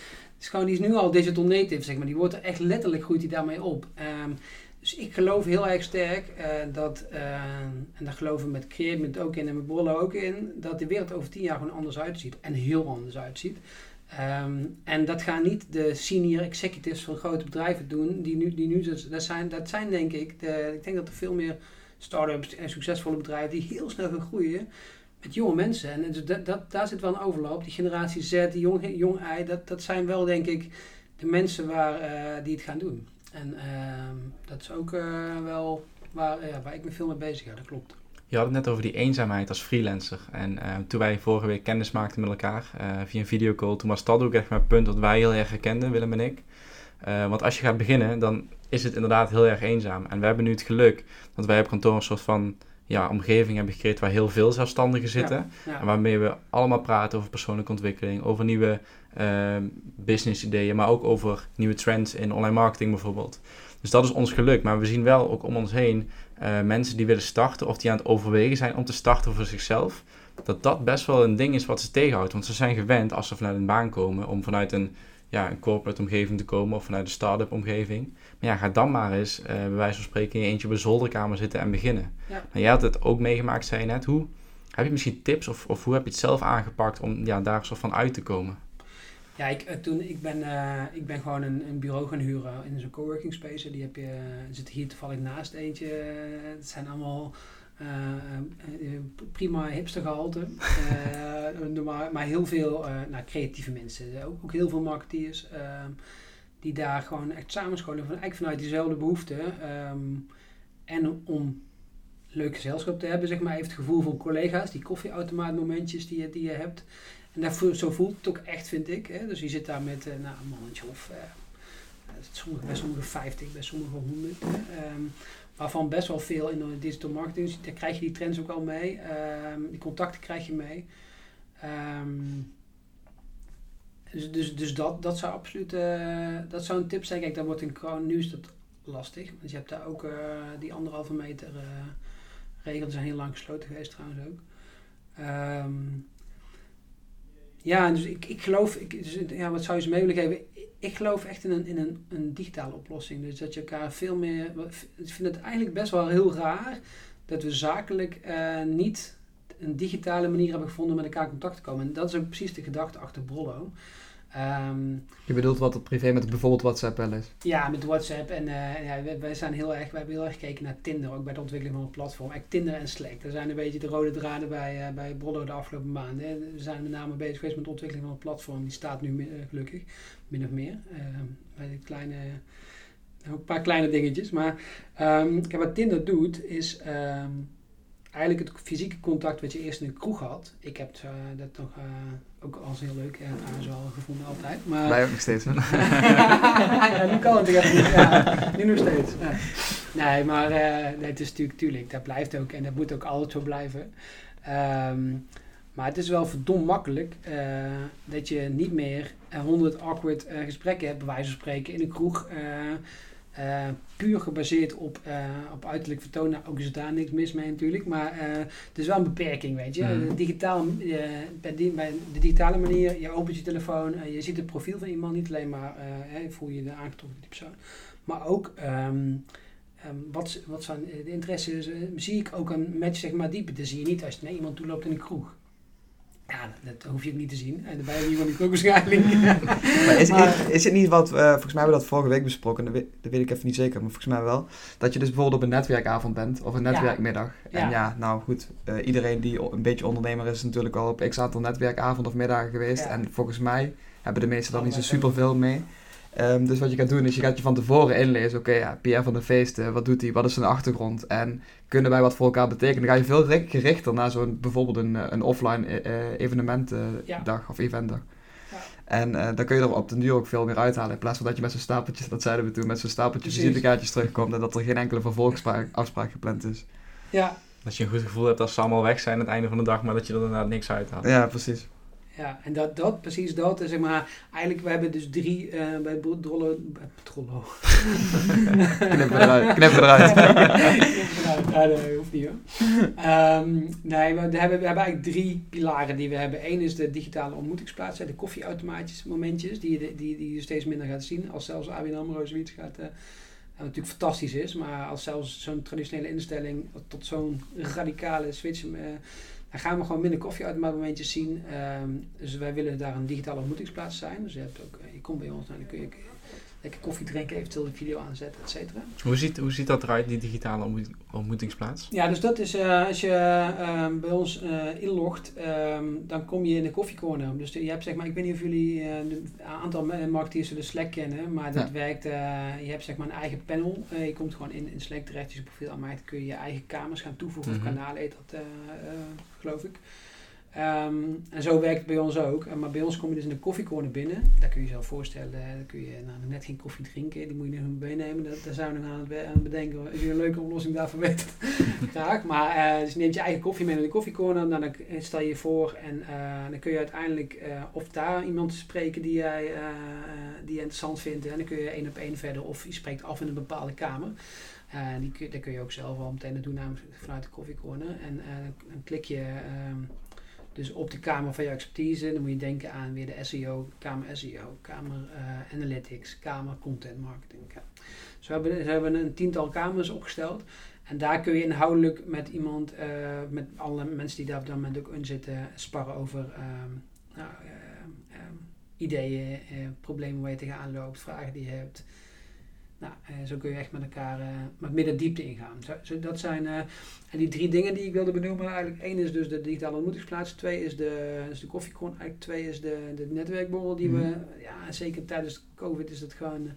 is gewoon, die is nu al digital native, zeg maar. Die wordt er echt letterlijk, groeit die daarmee op. Ehm, dus ik geloof heel erg sterk eh, dat, eh, en daar geloven we met Createment ook in en met Brollo ook in, dat de wereld over tien jaar gewoon anders uitziet. En heel anders uitziet. Ehm, en dat gaan niet de senior executives van grote bedrijven doen, die nu, die nu dat, dat zijn, dat zijn denk ik, de, ik denk dat er veel meer start-ups en succesvolle bedrijven die heel snel gaan groeien met jonge mensen. En dus dat, dat, daar zit wel een overlap. Die generatie Z, die jong, jong ei, dat, dat zijn wel denk ik de mensen waar, eh, die het gaan doen. En ehm, dat is ook eh, wel waar, waar ik me veel mee bezig ga, dat klopt. Je had het net over die eenzaamheid als freelancer. En eh, toen wij vorige week kennis maakten met elkaar eh, via een videocall, toen was dat ook echt mijn punt dat wij heel erg herkenden, Willem en ik. Eh, want als je gaat beginnen, dan is het inderdaad heel erg eenzaam. En we hebben nu het geluk dat wij op kantoor een soort van ja, omgeving hebben gecreëerd waar heel veel zelfstandigen zitten. Ja. En waarmee we allemaal praten over persoonlijke ontwikkeling, over nieuwe business ideeën, maar ook over nieuwe trends in online marketing bijvoorbeeld. Dus dat is ons geluk. Maar we zien wel ook om ons heen eh, mensen die willen starten of die aan het overwegen zijn om te starten voor zichzelf. Dat dat best wel een ding is wat ze tegenhoudt. Want ze zijn gewend als ze vanuit een baan komen om vanuit een, ja, een corporate omgeving te komen of vanuit een start-up omgeving. Maar ja, ga dan maar eens eh, bij wijze van spreken in je eentje op een zolderkamer zitten en beginnen. Ja. Maar jij had het ook meegemaakt, zei je net. Hoe, heb je misschien tips of, of hoe heb je het zelf aangepakt om ja, daar zo van uit te komen? Ja, ik, eh, toen, ik, ben, eh, ik ben gewoon een, een bureau gaan huren in zo'n coworking space. Die heb je, uh, zit hier toevallig naast eentje. Het zijn allemaal prima hipstergehalte. <laughs> maar, maar heel veel nou, creatieve mensen. Ook, ook heel veel marketeers. Ehm, die daar gewoon echt samenscholen. Van, eigenlijk vanuit diezelfde behoefte. Ehm, en om leuk gezelschap te hebben, zeg maar. Heeft het gevoel van collega's. Die koffieautomaatmomentjes die je, die je hebt. En dat, zo voelt het ook echt, vind ik. Hè? Dus je zit daar met uh, nou, een mannetje of uh, sommige, bij sommige 50, bij sommige 100. Um, waarvan best wel veel in de digital marketing. Daar krijg je die trends ook al mee. Um, die contacten krijg je mee. Um, dus, dus, dus dat, dat zou absoluut uh, dat zou een tip zijn. Kijk, daar wordt in nu is dat lastig. Want je hebt daar ook die anderhalve meter regels zijn heel lang gesloten geweest trouwens ook. Um, ja, dus ik, ik geloof, ik, dus, ja, wat zou je ze mee willen geven? Ik geloof echt in een, in een, een digitale oplossing. Dus dat je elkaar veel meer. Ik vind het eigenlijk best wel heel raar dat we zakelijk uh, niet een digitale manier hebben gevonden met elkaar contact te komen. En dat is ook precies de gedachte achter Brollo. Um, je bedoelt wat het privé met bijvoorbeeld WhatsApp wel is? Ja, met WhatsApp. En uh, ja, wij, zijn heel erg, wij hebben heel erg gekeken naar Tinder, ook bij de ontwikkeling van een platform. Echt Tinder en Slack. Dat zijn een beetje de rode draden bij, uh, bij Brollo de afgelopen maanden. We zijn met name bezig geweest met de ontwikkeling van een platform. Die staat nu uh, gelukkig, min of meer. Ehm, bij de kleine, een paar kleine dingetjes. Maar um, wat Tinder doet, is eigenlijk het fysieke contact wat je eerst in de kroeg had. Ik heb uh, dat nog uh, ook als heel leuk en trouwens wel gevonden altijd. Maar, Wij ook nog steeds, <laughs> ja, nu kan het niet. Ja, nu nog steeds. Ja. Nee, maar uh, nee, het is natuurlijk, tuurlijk, dat blijft ook en dat moet ook altijd zo blijven. Um, maar het is wel verdomd makkelijk dat je niet meer 100 awkward gesprekken hebt, bij wijze van spreken, in een kroeg uh, puur gebaseerd op, uh, op uiterlijk vertoon. Nou, ook is daar niks mis mee natuurlijk. Maar uh, het is wel een beperking, weet je. Mm. Digitaal, bij, die, bij, de digitale manier, je opent je telefoon, je ziet het profiel van iemand. Niet alleen maar voel je de aangetrokken die persoon. Maar ook um, um, wat, wat zijn de interesses. zie ik ook een match zeg maar dieper. Dat zie je niet als je naar iemand toe loopt in een kroeg. Ja, dat, hoef je ook niet te zien. En daarbij heb je van die ook waarschijnlijk. <laughs> maar is, is, is, het niet wat, uh, volgens mij hebben we dat vorige week besproken, dat weet, dat weet, ik even niet zeker, maar volgens mij wel, dat je dus bijvoorbeeld op een netwerkavond bent, of een netwerkmiddag. Ja. En ja, nou goed, uh, iedereen die een beetje ondernemer is, is natuurlijk al op x aantal netwerkavonden of middagen geweest. En volgens mij hebben de meesten dan niet zo super veel mee. Um, dus wat je gaat doen is, je gaat je van tevoren inlezen. Oké, okay, ja, Pierre van de Feesten, wat doet hij? Wat is zijn achtergrond? En kunnen wij wat voor elkaar betekenen? Dan ga je veel gerichter naar zo'n bijvoorbeeld een, een offline uh, evenementdag ja. of eventdag. Ja. En uh, dan kun je er op den duur ook veel meer uithalen. In plaats van dat je met zo'n stapeltje, dat zeiden we toen, met zo'n stapeltje visitekaartjes terugkomt en dat er geen enkele vervolgafspraak gepland is. Ja. Dat je een goed gevoel hebt als ze allemaal weg zijn aan het einde van de dag, maar dat je er inderdaad niks uithaalt. Ja, precies. Ja, en dat, dat precies dat, zeg maar, eigenlijk, we hebben dus drie uh, bij Drollo, Drollo. <laughs> knip eruit, knip eruit. <laughs> ja, dat hoeft niet hoor. Um, nee, we hebben, we hebben eigenlijk drie pilaren die we hebben. Eén is de digitale ontmoetingsplaats, de koffieautomaatjes, momentjes, die, die, die, die je steeds minder gaat zien. Als zelfs ABN AMRO zoiets gaat, uh, natuurlijk fantastisch is, maar als zelfs zo'n traditionele instelling tot zo'n radicale switch... Uh, dan gaan we gewoon minder koffieautomaatmomentjes zien. Um, dus wij willen daar een digitale ontmoetingsplaats zijn. Dus je, hebt ook, je komt bij ons en dan kun je lekker koffie drinken, eventueel de video aanzetten, et cetera. Hoe ziet, hoe ziet dat eruit, die digitale ontmoetingsplaats? Ja, dus dat is uh, als je uh, bij ons uh, inlogt, um, dan kom je in de koffiecorner. Dus je hebt zeg maar, ik weet niet of jullie een aantal marketeers zullen Slack kennen, maar dat ja. werkt, je hebt zeg maar een eigen panel. je komt gewoon in, in Slack terecht, je profiel aanmaakt, kun je je eigen kamers gaan toevoegen mm -hmm. of mhm. kanalen heet dat geloof ik. Um, en zo werkt het bij ons ook. Maar bij ons kom je dus in de koffiecorner binnen. Daar kun je je zelf voorstellen. Dan kun je nou, net geen koffie drinken. Die moet je nog meenemen. Dat, daar zou je nog aan het, bedenken. Als je een leuke oplossing daarvoor weet, <laughs> graag. Maar uh, dus je neemt je eigen koffie mee naar de koffiecorner. Nou, dan stel je je voor. En uh, dan kun je uiteindelijk uh, of daar iemand spreken die jij die je interessant vindt. En dan kun je één op één verder. Of je spreekt af in een bepaalde kamer. Die, daar kun je ook zelf al meteen doen vanuit de koffiecorner. En dan klik je uh, dus op de kamer van je expertise. Dan moet je denken aan weer de SEO, kamer SEO, kamer analytics, kamer content marketing. Dus we hebben, we hebben een tiental kamers opgesteld. En daar kun je inhoudelijk met iemand, met alle mensen die daar op dat moment ook in zitten, sparren over ehm, nou, ehm, ideeën, eh, problemen waar je tegenaan loopt, vragen die je hebt. Nou, eh, zo kun je echt met elkaar uh, met midden diepte ingaan. Zo, dat zijn, uh, en die drie dingen die ik wilde benoemen, eigenlijk één is dus de digitale ontmoetingsplaats, twee is de, is de koffiekron, eigenlijk twee is de, de netwerkborrel die mm. we, ja zeker tijdens COVID is het gewoon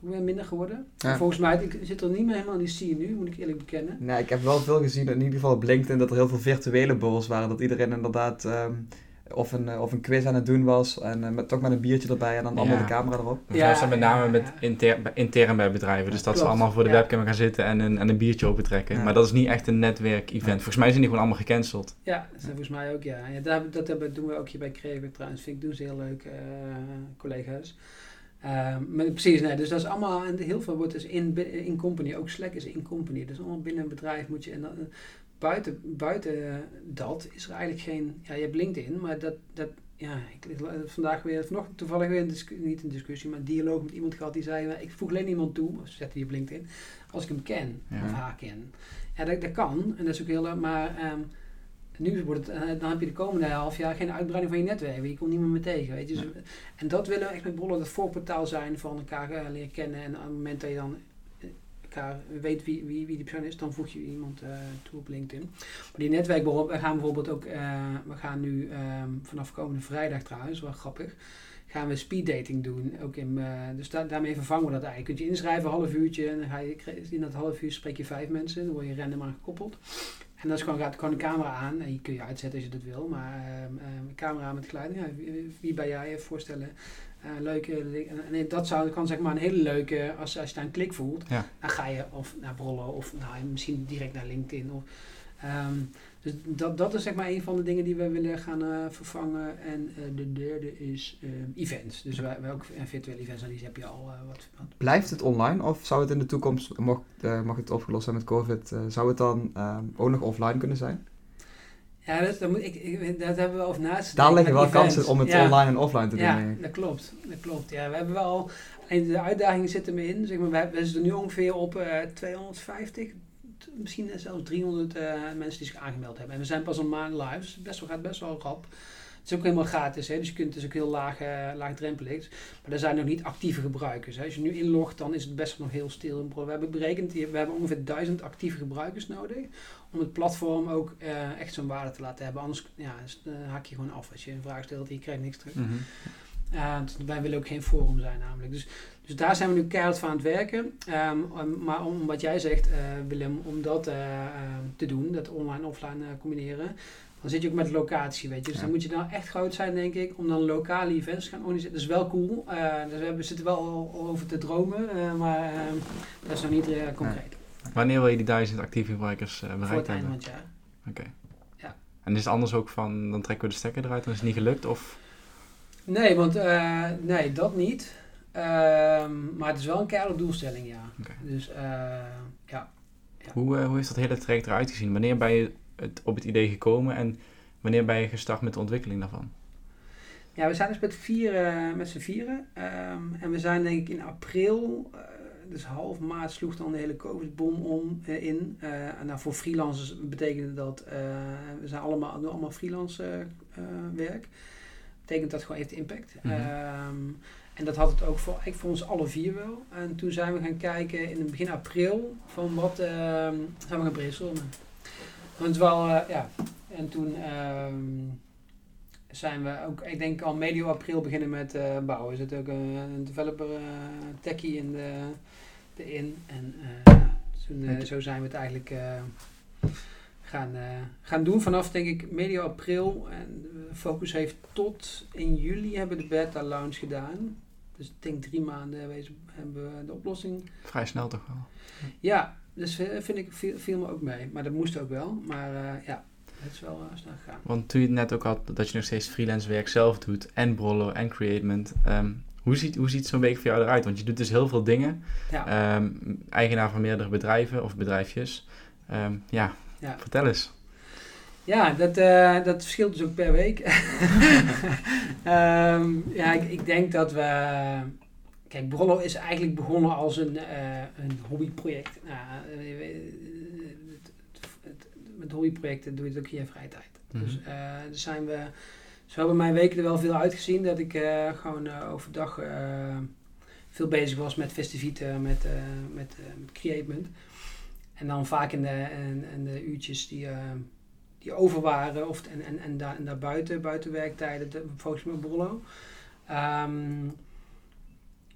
minder geworden. Ja. Volgens mij, ik zit er niet meer helemaal in die scene nu, moet ik eerlijk bekennen. Nee, ik heb wel veel gezien, in ieder geval op LinkedIn, dat er heel veel virtuele borrels waren, dat iedereen inderdaad... Um, of een, of een quiz aan het doen was. En uh, met, toch met een biertje erbij en dan allemaal de camera erop. Ja, ja met name met inter, intern bij bedrijven. Dus dat ze allemaal voor de webcam gaan zitten en een, en een biertje opentrekken. Maar dat is niet echt een netwerk-event. Volgens mij zijn die gewoon allemaal gecanceld. Ja, dat volgens mij ook, ja. ja dat, dat hebben, doen we ook hier bij Creative trouwens. Vind ik, doen ze heel leuk, uh, collega's. Uh, maar precies, nee, dus dat is allemaal, en heel veel wordt dus in, in company, ook Slack is in company. Dus allemaal binnen een bedrijf moet je, en dan, buiten, buiten dat is er eigenlijk geen, ja je hebt LinkedIn, maar dat, dat ja, ik vandaag weer, vanochtend toevallig weer, een niet een discussie, maar een dialoog met iemand gehad die zei, ik voeg alleen iemand toe, of zet die op LinkedIn, als ik hem ken, of haar ken. Ja, dat, dat kan, en dat is ook heel, maar um, nu wordt het, uh, dan heb je de komende half jaar geen uitbreiding van je netwerk, je komt niemand meer tegen, weet je. Dus, En dat willen we echt met Bollen het voorportaal zijn van elkaar uh, leren kennen en op het moment dat je dan weet wie, wie, wie die persoon is, dan voeg je iemand uh, toe op LinkedIn. Maar die netwerkborrel, we gaan bijvoorbeeld ook, uh, we gaan nu um, vanaf komende vrijdag trouwens, wel grappig, gaan we speed dating doen. Ook in, uh, dus da daarmee vervangen we dat eigenlijk. Kun je inschrijven, een half uurtje, en dan ga je, in dat half uur spreek je vijf mensen, dan word je random aan gekoppeld. En dat is gewoon, gaat gewoon de camera aan en je kun je uitzetten als je dat wil, maar um, um, camera met geluid, wie, wie ben jij voorstellen? Uh, leuke, en dat zou, kan zeg maar een hele leuke, als, als je daar een klik voelt, ja. dan ga je of naar Brollo of nou, misschien direct naar LinkedIn. Of, um, dus dat, dat is zeg maar een van de dingen die we willen gaan uh, vervangen. En uh, de derde is um, events. Dus wij, wij ook virtuele events, en die heb je al wat, wat, Blijft het online of zou het in de toekomst, mocht, mag het opgelost zijn met COVID, zou het dan um, ook nog offline kunnen zijn? Ja, dat, dat, moet, ik, ik, dat hebben we over naast. Daar liggen wel kansen om het online en offline te doen. Ja, dat klopt. Dat klopt. Ja, we hebben wel. de uitdagingen zitten me in. Zeg maar, we, zitten nu ongeveer op uh, 250, misschien zelfs 300 uh, mensen die zich aangemeld hebben. En we zijn pas een maand live, dus best wel, gaat best wel rap. Het is ook helemaal gratis, hè? dus je kunt, het is ook heel laag, uh, laagdrempelig. Maar er zijn nog niet actieve gebruikers. Hè? Als je nu inlogt, dan is het best nog heel stil. We hebben berekend, we hebben ongeveer duizend actieve gebruikers nodig om het platform ook uh, echt zo'n waarde te laten hebben. Anders ja, uh, haak je gewoon af als je een vraag stelt en je krijgt niks terug. Mm -hmm. uh, wij willen ook geen forum zijn namelijk. Dus, dus daar zijn we nu keihard van aan het werken. Um, maar om wat jij zegt, Willem, om dat te doen, dat online-offline combineren, dan zit je ook met locatie, weet je. Dus ja. dan moet je nou echt groot zijn, denk ik, om dan lokale events te gaan organiseren. Dat is wel cool. dus we, zitten wel al, over te dromen, maar dat is nog niet concreet. Wanneer wil je die duizend actieve gebruikers uh, bereikt Voor het hebben? Voor het jaar. Oké. Okay. Ja. En is het anders ook van, dan trekken we de stekker eruit en is het niet gelukt? Of? Nee, want uh, nee, dat niet. Um, maar het is wel een keiharde doelstelling, ja. Okay. Dus uh, ja. ja. Hoe, hoe is dat hele traject eruit gezien? Wanneer ben je het, op het idee gekomen en wanneer ben je gestart met de ontwikkeling daarvan? Ja, we zijn dus met, vieren, met z'n vieren. Um, en we zijn denk ik in april dus half maart sloeg dan de hele COVID-bom om uh, in. En nou, voor freelancers betekende dat, uh, we zijn allemaal, doen allemaal freelance werk. Betekent dat gewoon heeft impact. Mm -hmm. um, en dat had het ook voor, eigenlijk voor ons alle vier wel. En toen zijn we gaan kijken in het begin april van wat ehm, zijn we gaan brainstormen. Want wel, ja. En toen um, zijn we ook, ik denk al medio april beginnen met uh, bouwen. Er zit ook een, een developer uh, techie in de, de in. En uh, toen, zo zijn we het eigenlijk gaan, gaan doen. Vanaf denk ik medio april. En Focus heeft tot in juli hebben de beta launch gedaan. Dus ik denk drie maanden hebben we de oplossing. Vrij snel toch wel? Ja, dus vind ik, viel, viel me ook mee. Maar dat moest ook wel. Maar ja, het is wel snel gegaan. Want toen je het net ook had dat je nog steeds freelance werk zelf doet, en Brollo en Createment. Um, hoe ziet, hoe ziet zo'n week voor jou eruit? Want je doet dus heel veel dingen. Ja. Um, eigenaar van meerdere bedrijven of bedrijfjes. Um, ja, ja, vertel eens. Ja, dat, uh, dat verschilt dus ook per week. <laughs> ja, ik, ik, denk dat we... Kijk, Brollo is eigenlijk begonnen als een, uh, een hobbyproject. Nou, met hobbyprojecten doe je het ook in je vrije tijd. Mm -hmm. Dus uh, daar zijn we zo hebben mijn weken er wel veel uitgezien dat ik eh, gewoon eh, overdag eh, veel bezig was met festiviteiten, met, eh, met, eh, met createment. En dan vaak in de, in de uurtjes die, eh, die over waren, of, en, en, en, daar, en daarbuiten, buiten werktijden, de, volgens mij Brollo. Ehm,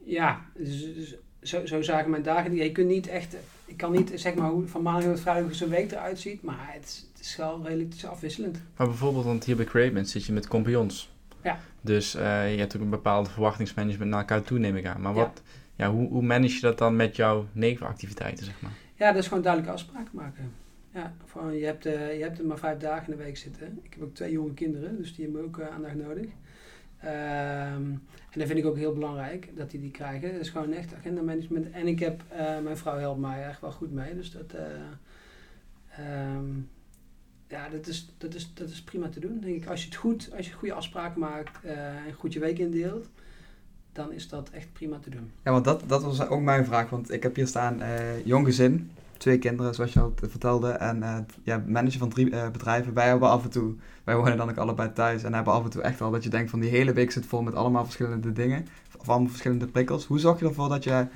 ja, dus, dus zo, zo zagen mijn dagen. Je kunt niet echt, ik kan niet zeg maar hoe van maandag tot vrijdag zo'n week eruit ziet, maar het, is- het is wel redelijk is afwisselend. Maar bijvoorbeeld, want hier bij Createment zit je met compagnons. Ja. Dus eh, je hebt ook een bepaald verwachtingsmanagement naar elkaar toe, neem ik aan. Maar wat, ja, hoe, hoe manage je dat dan met jouw nevenactiviteiten, zeg maar? Ja, dat is gewoon duidelijke afspraken maken. Ja, van, je, hebt, eh, je hebt er maar vijf dagen in de week zitten. Ik heb ook twee jonge kinderen, dus die hebben ook eh, aandacht nodig. Ehm, en dat vind ik ook heel belangrijk, dat die die krijgen. Dat is gewoon echt agenda management. En ik heb, eh, mijn vrouw helpt mij echt wel goed mee. Dus dat, eh, ehm, ja, dat is, dat, is, dat is prima te doen, denk ik. Als je het goed, als je goede afspraken maakt eh, en goed je week indeelt, dan is dat echt prima te doen. Ja, want dat, dat was ook mijn vraag. Want ik heb hier staan jong gezin, twee kinderen zoals je al vertelde. En eh, ja, manager van drie eh, bedrijven. Wij hebben af en toe, wij wonen dan ook allebei thuis. En hebben af en toe echt wel dat je denkt van die hele week zit vol met allemaal verschillende dingen. Of allemaal verschillende prikkels. Hoe zorg je ervoor dat je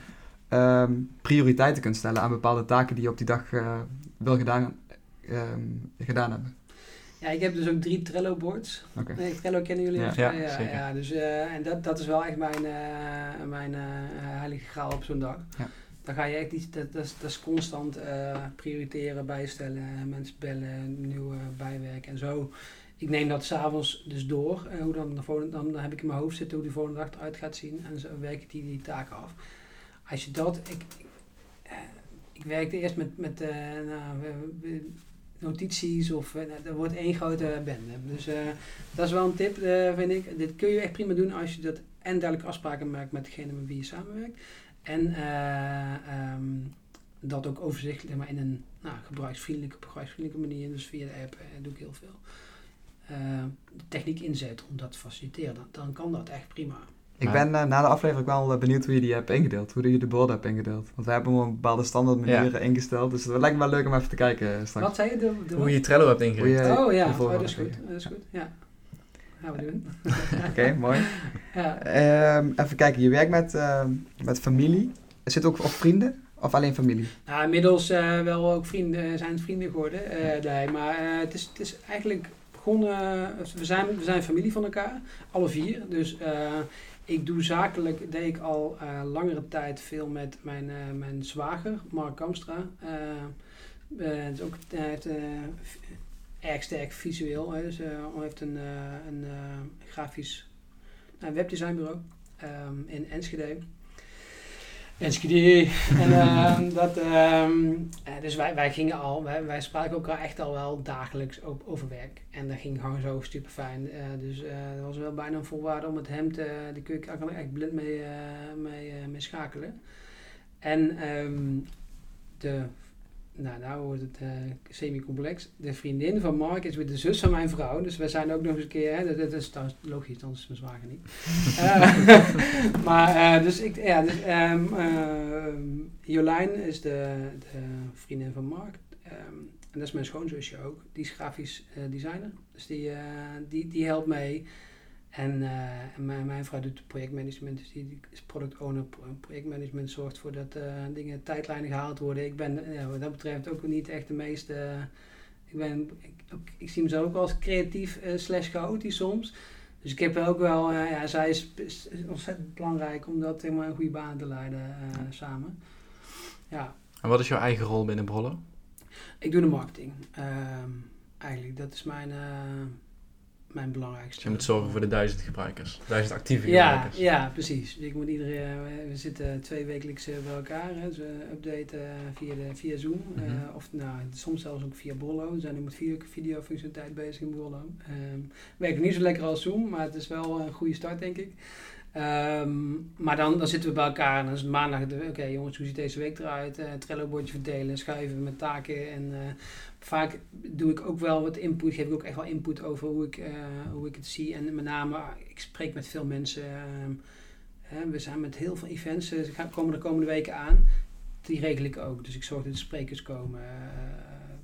ehm, prioriteiten kunt stellen aan bepaalde taken die je op die dag eh, wil gedaan, ehm, gedaan hebben? Ja, ik heb dus ook drie Trello-boards. Oké. Nee, Trello kennen jullie Ja. mij? Ja, ja, zeker. ja, dus, eh, en dat, dat is wel echt mijn, eh, mijn eh, heilige graal op zo'n dag. Ja. Dan ga je echt iets, dat, dat, is, dat constant eh, prioriteren, bijstellen, mensen bellen, nieuwe bijwerken en zo. Ik neem dat s'avonds dus door. eh, hoe dan, de volgende, dan, dan heb ik in mijn hoofd zitten hoe die volgende dag eruit gaat zien. En zo werk ik die, die taken af. Als je dat... Ik, eh, ik werkte eerst met, met eh, nou, notities of... eh, nou, dat wordt één grote bende. Dus eh, dat is wel een tip, eh, vind ik. Dit kun je echt prima doen als je dat en duidelijk afspraken maakt met degene met wie je samenwerkt. En eh, ehm, dat ook overzichtelijk, maar in een nou, gebruiksvriendelijke, gebruiksvriendelijke manier. Dus via de app eh, doe ik heel veel. Eh, de techniek inzet om dat te faciliteren. Dan, dan kan dat echt prima. Ik Ja. ben eh, na de aflevering wel benieuwd hoe je die hebt ingedeeld. Hoe je de borden hebt ingedeeld. Want we hebben hem op een bepaalde standaard manier eh, ingesteld. Dus het lijkt me wel leuk om even te kijken straks. Wat zei je? De, de Hoe je Trello hebt je- oh ja, oh, volgorde dat is goed. Dat is goed, ja. Gaan we doen. <laughs> Oké, mooi. <laughs> Ja. Ehm, even kijken, je werkt met, ehm, met familie. Zit ook of vrienden? Of alleen familie? Nou, inmiddels eh, wel ook vrienden, zijn het vrienden geworden. eh, nee, maar eh, het, is, het is eigenlijk begonnen. we, zijn, we zijn familie van elkaar, alle vier. Dus eh, ik doe zakelijk, deed ik al eh, langere tijd veel met mijn, eh, mijn zwager, Mark Kamstra. Eh, eh, het is ook, hij heeft, eh, v- erg sterk visueel. Hè, dus eh, hij heeft een, eh, een eh, grafisch nou, webdesignbureau ehm, in Enschede. Enschede. En <laughs> ehm, dat, ehm, eh, dus wij, wij gingen al, wij, wij spraken elkaar echt al wel dagelijks op, over werk. En dat ging gewoon zo super fijn. dus eh dat was wel bijna een voorwaarde om met hem te, kun daar kan ik echt blind mee, mee, mee schakelen. En de, nou, nou wordt het eh, semi-complex. De vriendin van Mark is weer de zus van mijn vrouw. Dus wij zijn ook nog eens een keer, hè, dat, dat is trouwens logisch, anders is mijn zwager niet. <laughs> Eh, <laughs> maar eh, dus ik, ja, dus, ehm, ehm, Jolijn is de, de vriendin van Mark. Ehm, en dat is mijn schoonzusje ook. Die is grafisch designer. Dus die, die, die helpt mee. En, eh, en mijn, mijn vrouw doet projectmanagement. Dus die, is product owner. Pro- Projectmanagement zorgt ervoor dat eh, dingen tijdlijnen gehaald worden. Ik ben eh, ja, wat dat betreft ook niet echt de meeste... ik, ben, ik, ook- ik zie mezelf ook als creatief slash chaotisch soms. Dus ik heb ook wel, ja, zij is, is ontzettend belangrijk om dat helemaal een goede baan te leiden samen. Ja, En wat is jouw eigen rol binnen Brollo? ik doe de marketing. Ehm, eigenlijk, dat is mijn, eh, mijn Dus belangrijkste. je moet zorgen voor de duizend gebruikers. Duizend actieve Ja, gebruikers. ja, precies. Dus ik moet iedereen, we- we zitten twee wekelijks eh, bij elkaar. Hè. Dus we updaten eh, via, de, via Zoom. eh, Mhm. of nou, soms zelfs ook via Brollo. We zijn nu met video, videofunctionaliteit bezig in Brollo. Ehm werkt niet zo lekker als Zoom, maar het is wel een goede start, denk ik. Ehm, maar dan, dan zitten we bij elkaar en dan is het maandag. de- Oké jongens, hoe ziet deze week eruit? Eh Trello-bordje verdelen, schuiven met taken. En eh, vaak doe ik ook wel wat input, geef ik ook echt wel input over hoe ik, eh, hoe ik het zie. En met name, ik spreek met veel mensen. ehm, we zijn met heel veel events, eh, ze komen de komende weken aan. Die regel ik ook. Dus ik zorg dat de sprekers komen. Eh,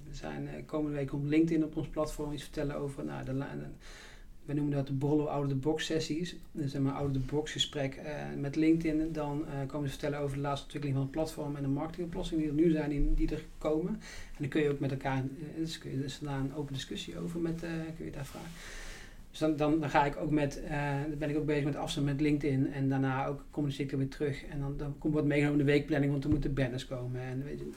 we zijn komende week op LinkedIn op ons platform iets vertellen over nou, de- we noemen dat de borrel out of the box sessies. Dus een out of the box gesprek eh, met LinkedIn. Dan eh, komen ze vertellen over de laatste ontwikkeling van het platform en de marketingoplossingen die er nu zijn, die, die er komen. En dan kun je ook met elkaar, uh, dus kun je dus daar een open discussie over met, kun je daar vragen. Dus dan, dan, ga ik ook met, dan ben ik ook bezig met afstand met LinkedIn en daarna ook communiceer ik er weer terug. En dan, dan komt wat meegenomen in de weekplanning, want er moeten banners komen. En, weet je,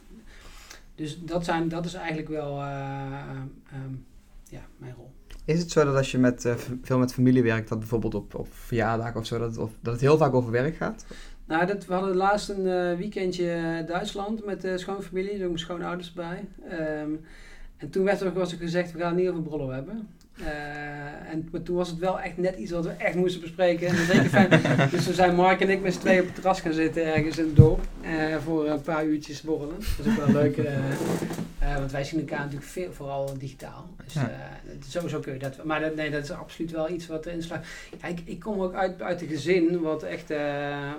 dus dat, zijn, dat is eigenlijk wel um, ja, mijn rol. Is het zo dat als je met, uh, veel met familie werkt, dat bijvoorbeeld op, op verjaardagen of zo, dat het, dat het heel vaak over werk gaat? Nou, dat, we hadden laatst een uh, weekendje Duitsland met de schoonfamilie, dus ook mijn schoonouders bij. Um, en toen werd er, er gezegd, we gaan het niet over Brollo hebben. Uh, en, maar toen was het wel echt net iets wat we echt moesten bespreken. En zeker fijn. <laughs> dus toen zijn Mark en ik met z'n tweeën op het terras gaan zitten ergens in het dorp. Uh, voor een paar uurtjes borrelen. Dat is ook wel leuk. Uh, <laughs> want wij zien elkaar natuurlijk veel, vooral digitaal. Dus sowieso kun je dat. Maar dat, nee, dat is absoluut wel iets wat erin slaat. Ja, ik, ik kom ook uit, uit een gezin wat echt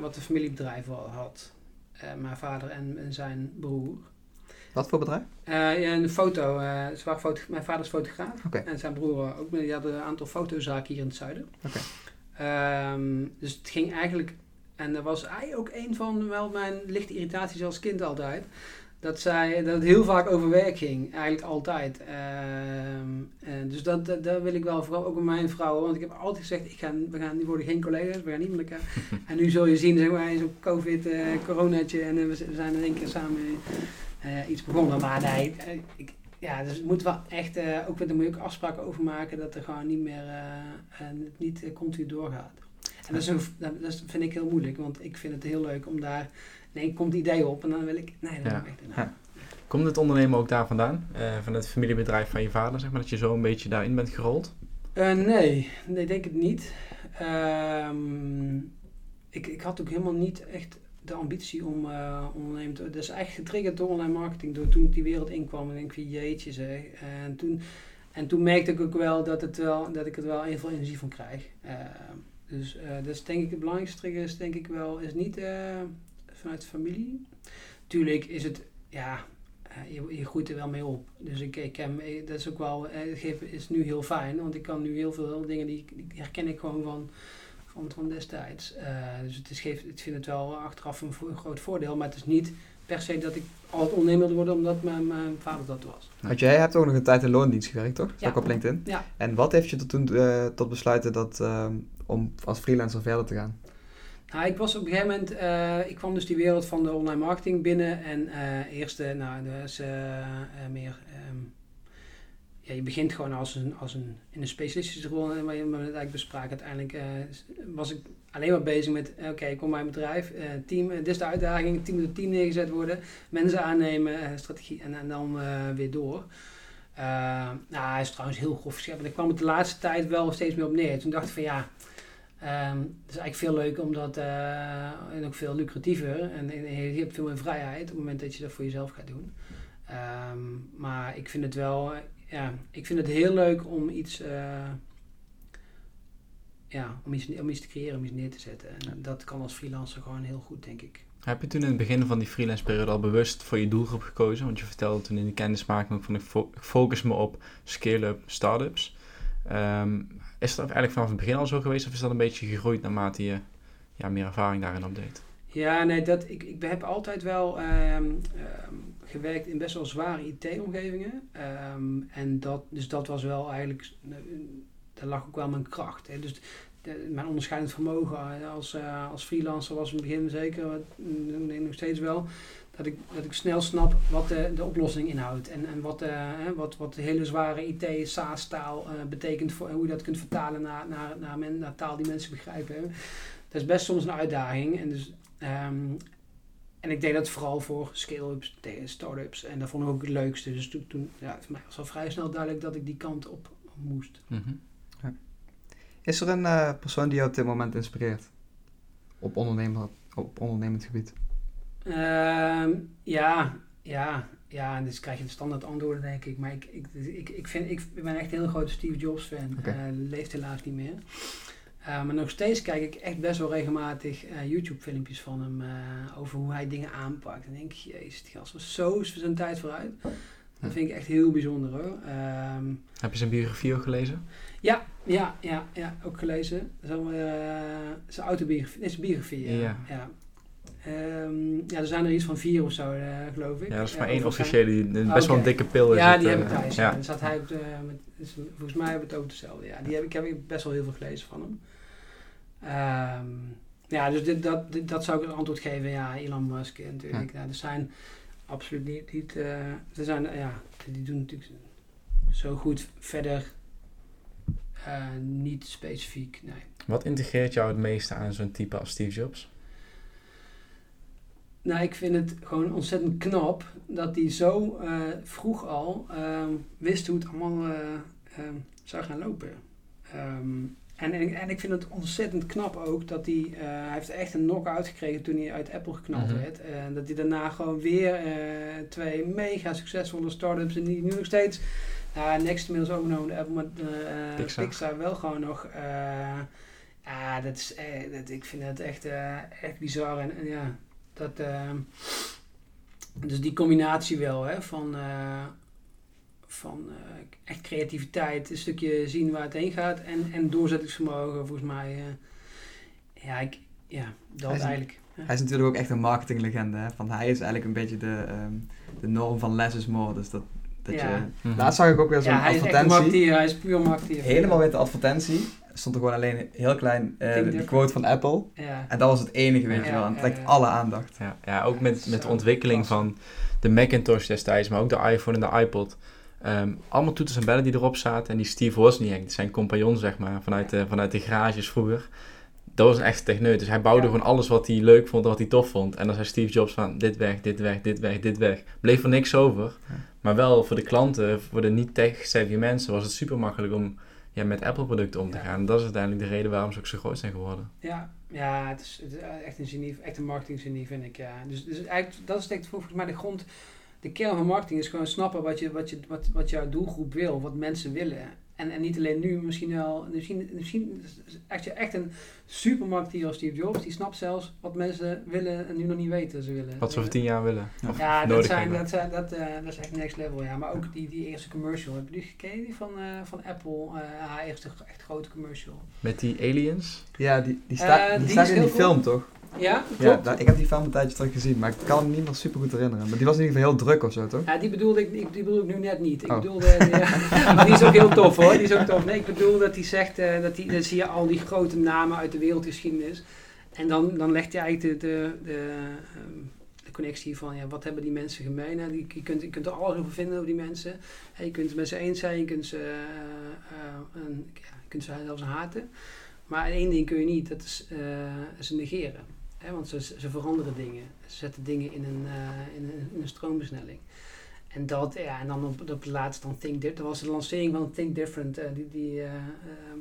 wat een familiebedrijf had. mijn vader en, en zijn broer. Wat voor bedrijf? Uh, ja, een foto. Uh, foto. Mijn vader is fotograaf. Okay. En zijn broer ook. Die hadden een aantal fotozaken hier in het zuiden. Okay. Um, dus het ging eigenlijk... En daar was hij ook een van wel mijn lichte irritaties als kind altijd. Dat, zij, dat het heel vaak over werk ging. Eigenlijk altijd. Um, en dus dat, dat, dat, wil ik wel, vooral ook met mijn vrouw. Want ik heb altijd gezegd, ik ga, we gaan, die worden geen collega's, we gaan niet met elkaar. <laughs> en nu zul je zien, zeg maar, zo'n covid, uh, coronatje. En we zijn in één keer samen uh, iets begonnen. Maar nee, uh, ik, ja, dus het moet wel echt, uh, ook, daar moet je ook afspraken over maken dat er gewoon niet meer, het niet continu doorgaat. En dat, is een, dat vind ik heel moeilijk, want ik vind het heel leuk om daar, nee, komt het idee op en dan wil ik, nee, dat ja. echt ja. Komt het ondernemen ook daar vandaan? van het familiebedrijf van je vader, zeg maar, dat je zo een beetje daarin bent gerold? nee, nee, denk het niet. Um, ik, ik had ook helemaal niet echt de ambitie om uh, te Dat is echt getriggerd door online marketing. Door toen ik die wereld inkwam en ik van jeetje zeg. En toen, en toen merkte ik ook wel dat, het wel, dat ik er wel heel veel energie van krijg. Uh, dus uh, dat is denk ik het belangrijkste trigger is denk ik wel, is niet vanuit de familie. Tuurlijk is het, ja, je, je groeit er wel mee op. Dus ik, ik heb, dat is ook wel, het is nu heel fijn, want ik kan nu heel veel dingen die, die herken ik gewoon van van, van destijds. Uh, dus het is, geeft, ik vind het wel achteraf een, groot voordeel, maar het is niet per se dat ik altijd ondernemer wilde worden omdat mijn, mijn vader dat was. Want jij hebt ook nog een tijd in loondienst gewerkt, toch? Ja. Ook op LinkedIn. Ja. En wat heeft je tot toen uh, tot besluiten dat, uh, om als freelancer verder te gaan? Nou, ik was op een gegeven moment, uh, ik kwam dus die wereld van de online marketing binnen en eerst, nou, dus meer um, ja, je begint gewoon als een, als een, in een specialistische rol, en waar je me eigenlijk bespraken. Uiteindelijk uh, was ik alleen maar bezig met, oké, okay, ik kom bij mijn bedrijf, uh, team, dit is de uitdaging, team het team neergezet worden, mensen aannemen, strategie en, en dan weer door. nou, hij is trouwens heel grof geschreven. Ik kwam het de laatste tijd wel steeds meer op neer. Toen dacht ik van ja, um, het is eigenlijk veel leuker omdat, en ook veel lucratiever en, en, je hebt veel meer vrijheid op het moment dat je dat voor jezelf gaat doen. Um, maar ik vind het wel ja, ik vind het heel leuk om iets, uh, ja, om iets, om iets te creëren, om iets neer te zetten. En dat kan als freelancer gewoon heel goed, denk ik. Heb je toen in het begin van die freelance periode al bewust voor je doelgroep gekozen? Want je vertelde toen in de kennismaking ook van ik focus me op scale-up startups. Um, is dat eigenlijk vanaf het begin al zo geweest of is dat een beetje gegroeid naarmate je ja, meer ervaring daarin opdeed? Ja, nee, dat, ik, ik heb altijd wel um, gewerkt in best wel zware IT-omgevingen. Ehm, en dat, dus dat was wel eigenlijk, eh, daar lag ook wel mijn kracht. Hè. Dus mijn onderscheidend vermogen eh, als, uh, als freelancer was in het begin zeker, nee, nog steeds wel, dat ik, dat ik snel snap wat de, de oplossing inhoudt. En, en wat, uh, wat, wat de hele zware IT, SaaS-taal betekent voor, en hoe je dat kunt vertalen naar, naar, naar, naar taal die mensen begrijpen. Dat is best soms een uitdaging. En dus um, en ik deed dat vooral voor scale-ups, start-ups. En dat vond ik ook het leukste. Dus toen, toen ja, voor mij was al vrij snel duidelijk dat ik die kant op moest. Mm -hmm. ja. Is er een uh, persoon die jou op dit moment inspireert? Op, ondernemer, op ondernemend gebied? Um, ja, ja, ja. En dus krijg je de standaard antwoorden, denk ik. Maar ik, ik, ik, ik, vind, ik ben echt een heel grote Steve Jobs fan. Okay. Uh, leeft helaas niet meer. Uh, maar nog steeds kijk ik echt best wel regelmatig uh, YouTube-filmpjes van hem uh, over hoe hij dingen aanpakt. En denk ik, jezus, die gast was zo zijn tijd vooruit. Dat vind ik echt heel bijzonder hoor. Ehm, Heb je zijn biografie ook gelezen? ja, ja, ja, ja, ook gelezen. Zo, eh, zijn autobiografie, nee, zijn biografie. Ja. Ja. Ja. Ehm, ja, er zijn er iets van vier of zo, eh, geloof ik. Ja, dat is maar één officiële, die, best wel een oké. dikke pil is Ja, het, die eh, heb ik thuis. Ja. Zat hij op de, met, is- volgens mij hebben we het ook dezelfde. Ja, die heb ik, heb ik best wel heel veel gelezen van hem. Ehm, ja, dus dit, dat, dit- dat zou ik het antwoord geven. Ja, Elon Musk eh, natuurlijk. Ja. er zijn absoluut niet, niet eh, er zijn, eh, ja, die doen natuurlijk zo goed verder niet specifiek, nee. Wat integreert jou het meeste aan zo'n type als Steve Jobs? Nou, ik vind het gewoon ontzettend knap dat hij zo vroeg al ehm, wist hoe het allemaal eh, ehm, zou gaan lopen. Ehm, en, en, en ik vind het ontzettend knap ook dat hij, eh, hij heeft echt een knock-out gekregen toen hij uit Apple geknald Mhm. werd. En dat hij daarna gewoon weer eh, twee mega succesvolle startups en die nu nog steeds, nou, Next inmiddels overgenomen door Apple, maar eh, Pixar. Pixar. wel gewoon nog, eh, ja, dat is, eh, dat, ik vind het echt, eh, echt bizar en, en ja, dat, dus die combinatie wel, hè, van, eh, van eh, echt creativiteit, een stukje zien waar het heen gaat en, en doorzettingsvermogen, volgens mij. eh, ja, ik, ja, dat Hij is- eigenlijk. Ja. Hij is natuurlijk ook echt een marketinglegende. Hè? Van hij is eigenlijk een beetje de, ehm, de norm van less is more. Dus dat, dat Ja. je... Mhm. Laatst zag ik ook weer zo'n Ja, hij advertentie. hij is puur marketeer. Helemaal witte advertentie. Er stond er gewoon alleen heel klein eh, different. quote van Apple. Ja. En dat was het enige, weet Ja, je wel. En het trekt ja. alle aandacht. Ja, ja ook met, met de ontwikkeling van de Macintosh destijds, maar ook de iPhone en de iPod. Ehm, allemaal toeters en bellen die erop zaten. En die Steve Wozniak, zijn compagnon zeg maar, vanuit de, vanuit de garages vroeger. Dat was een echte techneut. Dus hij bouwde Ja. gewoon alles wat hij leuk vond en wat hij tof vond. En dan zei Steve Jobs van dit weg, dit weg, dit weg, dit weg. Bleef er niks over. Ja. Maar wel voor de klanten, voor de niet tech-savvy mensen, was het super makkelijk om ja, met Apple producten om te gaan. En dat is uiteindelijk de reden waarom ze ook zo groot zijn geworden. Ja, ja het, is, het is echt een genie, echt een marketing vind ik. Ja. Dus, dus eigenlijk, dat is denk ik volgens mij de grond. De kern van marketing is gewoon snappen wat, je, wat, je, wat, wat jouw doelgroep wil, wat mensen willen. En, en niet alleen nu, misschien wel, misschien, misschien is echt, echt een supermarketeer als Steve Jobs, die snapt zelfs wat mensen willen en nu nog niet weten dat ze willen. Wat ze over tien jaar willen. Ja, dat, zijn, hebben. dat, zijn, dat, eh, dat is echt next level, ja. Maar ook die, die eerste commercial, heb je die gekeken die van, eh, van Apple? eh haar eerste echt grote commercial. Met die aliens. Ja, die, die, sta, Eh, die die staat in die film, toch? Ja, Ja, daar- ik heb die film een tijdje terug gezien, maar ik kan me niet meer super goed herinneren. Maar die was in ieder geval heel druk of zo, toch? Ja, die bedoelde ik, ik, die bedoel ik nu net niet. Ik Oh. bedoelde, ja, maar <laughs> die is ook heel tof hoor. Die is ook tof. Nee, ik bedoel dat hij zegt, eh, dat hij, dan zie je al die grote namen uit de wereldgeschiedenis. En dan, dan legt hij eigenlijk de, de, de, ehm, de connectie van, ja, wat hebben die mensen gemeen? Hè? Die, je, kunt, je kunt er alles over vinden over die mensen. Je kunt het met ze eens zijn, je kunt ze, eh, eh, een- ja, je kunt ze zelfs haten. Maar één ding kun je niet, dat is eh, ze negeren. Want ze, ze veranderen dingen. Ze zetten dingen in een, eh, in een, in een stroomversnelling. En dat, ja, en dan op, op het laatst dan Think Different. Dat was de lancering van Think Different. eh, die, die, eh, ehm,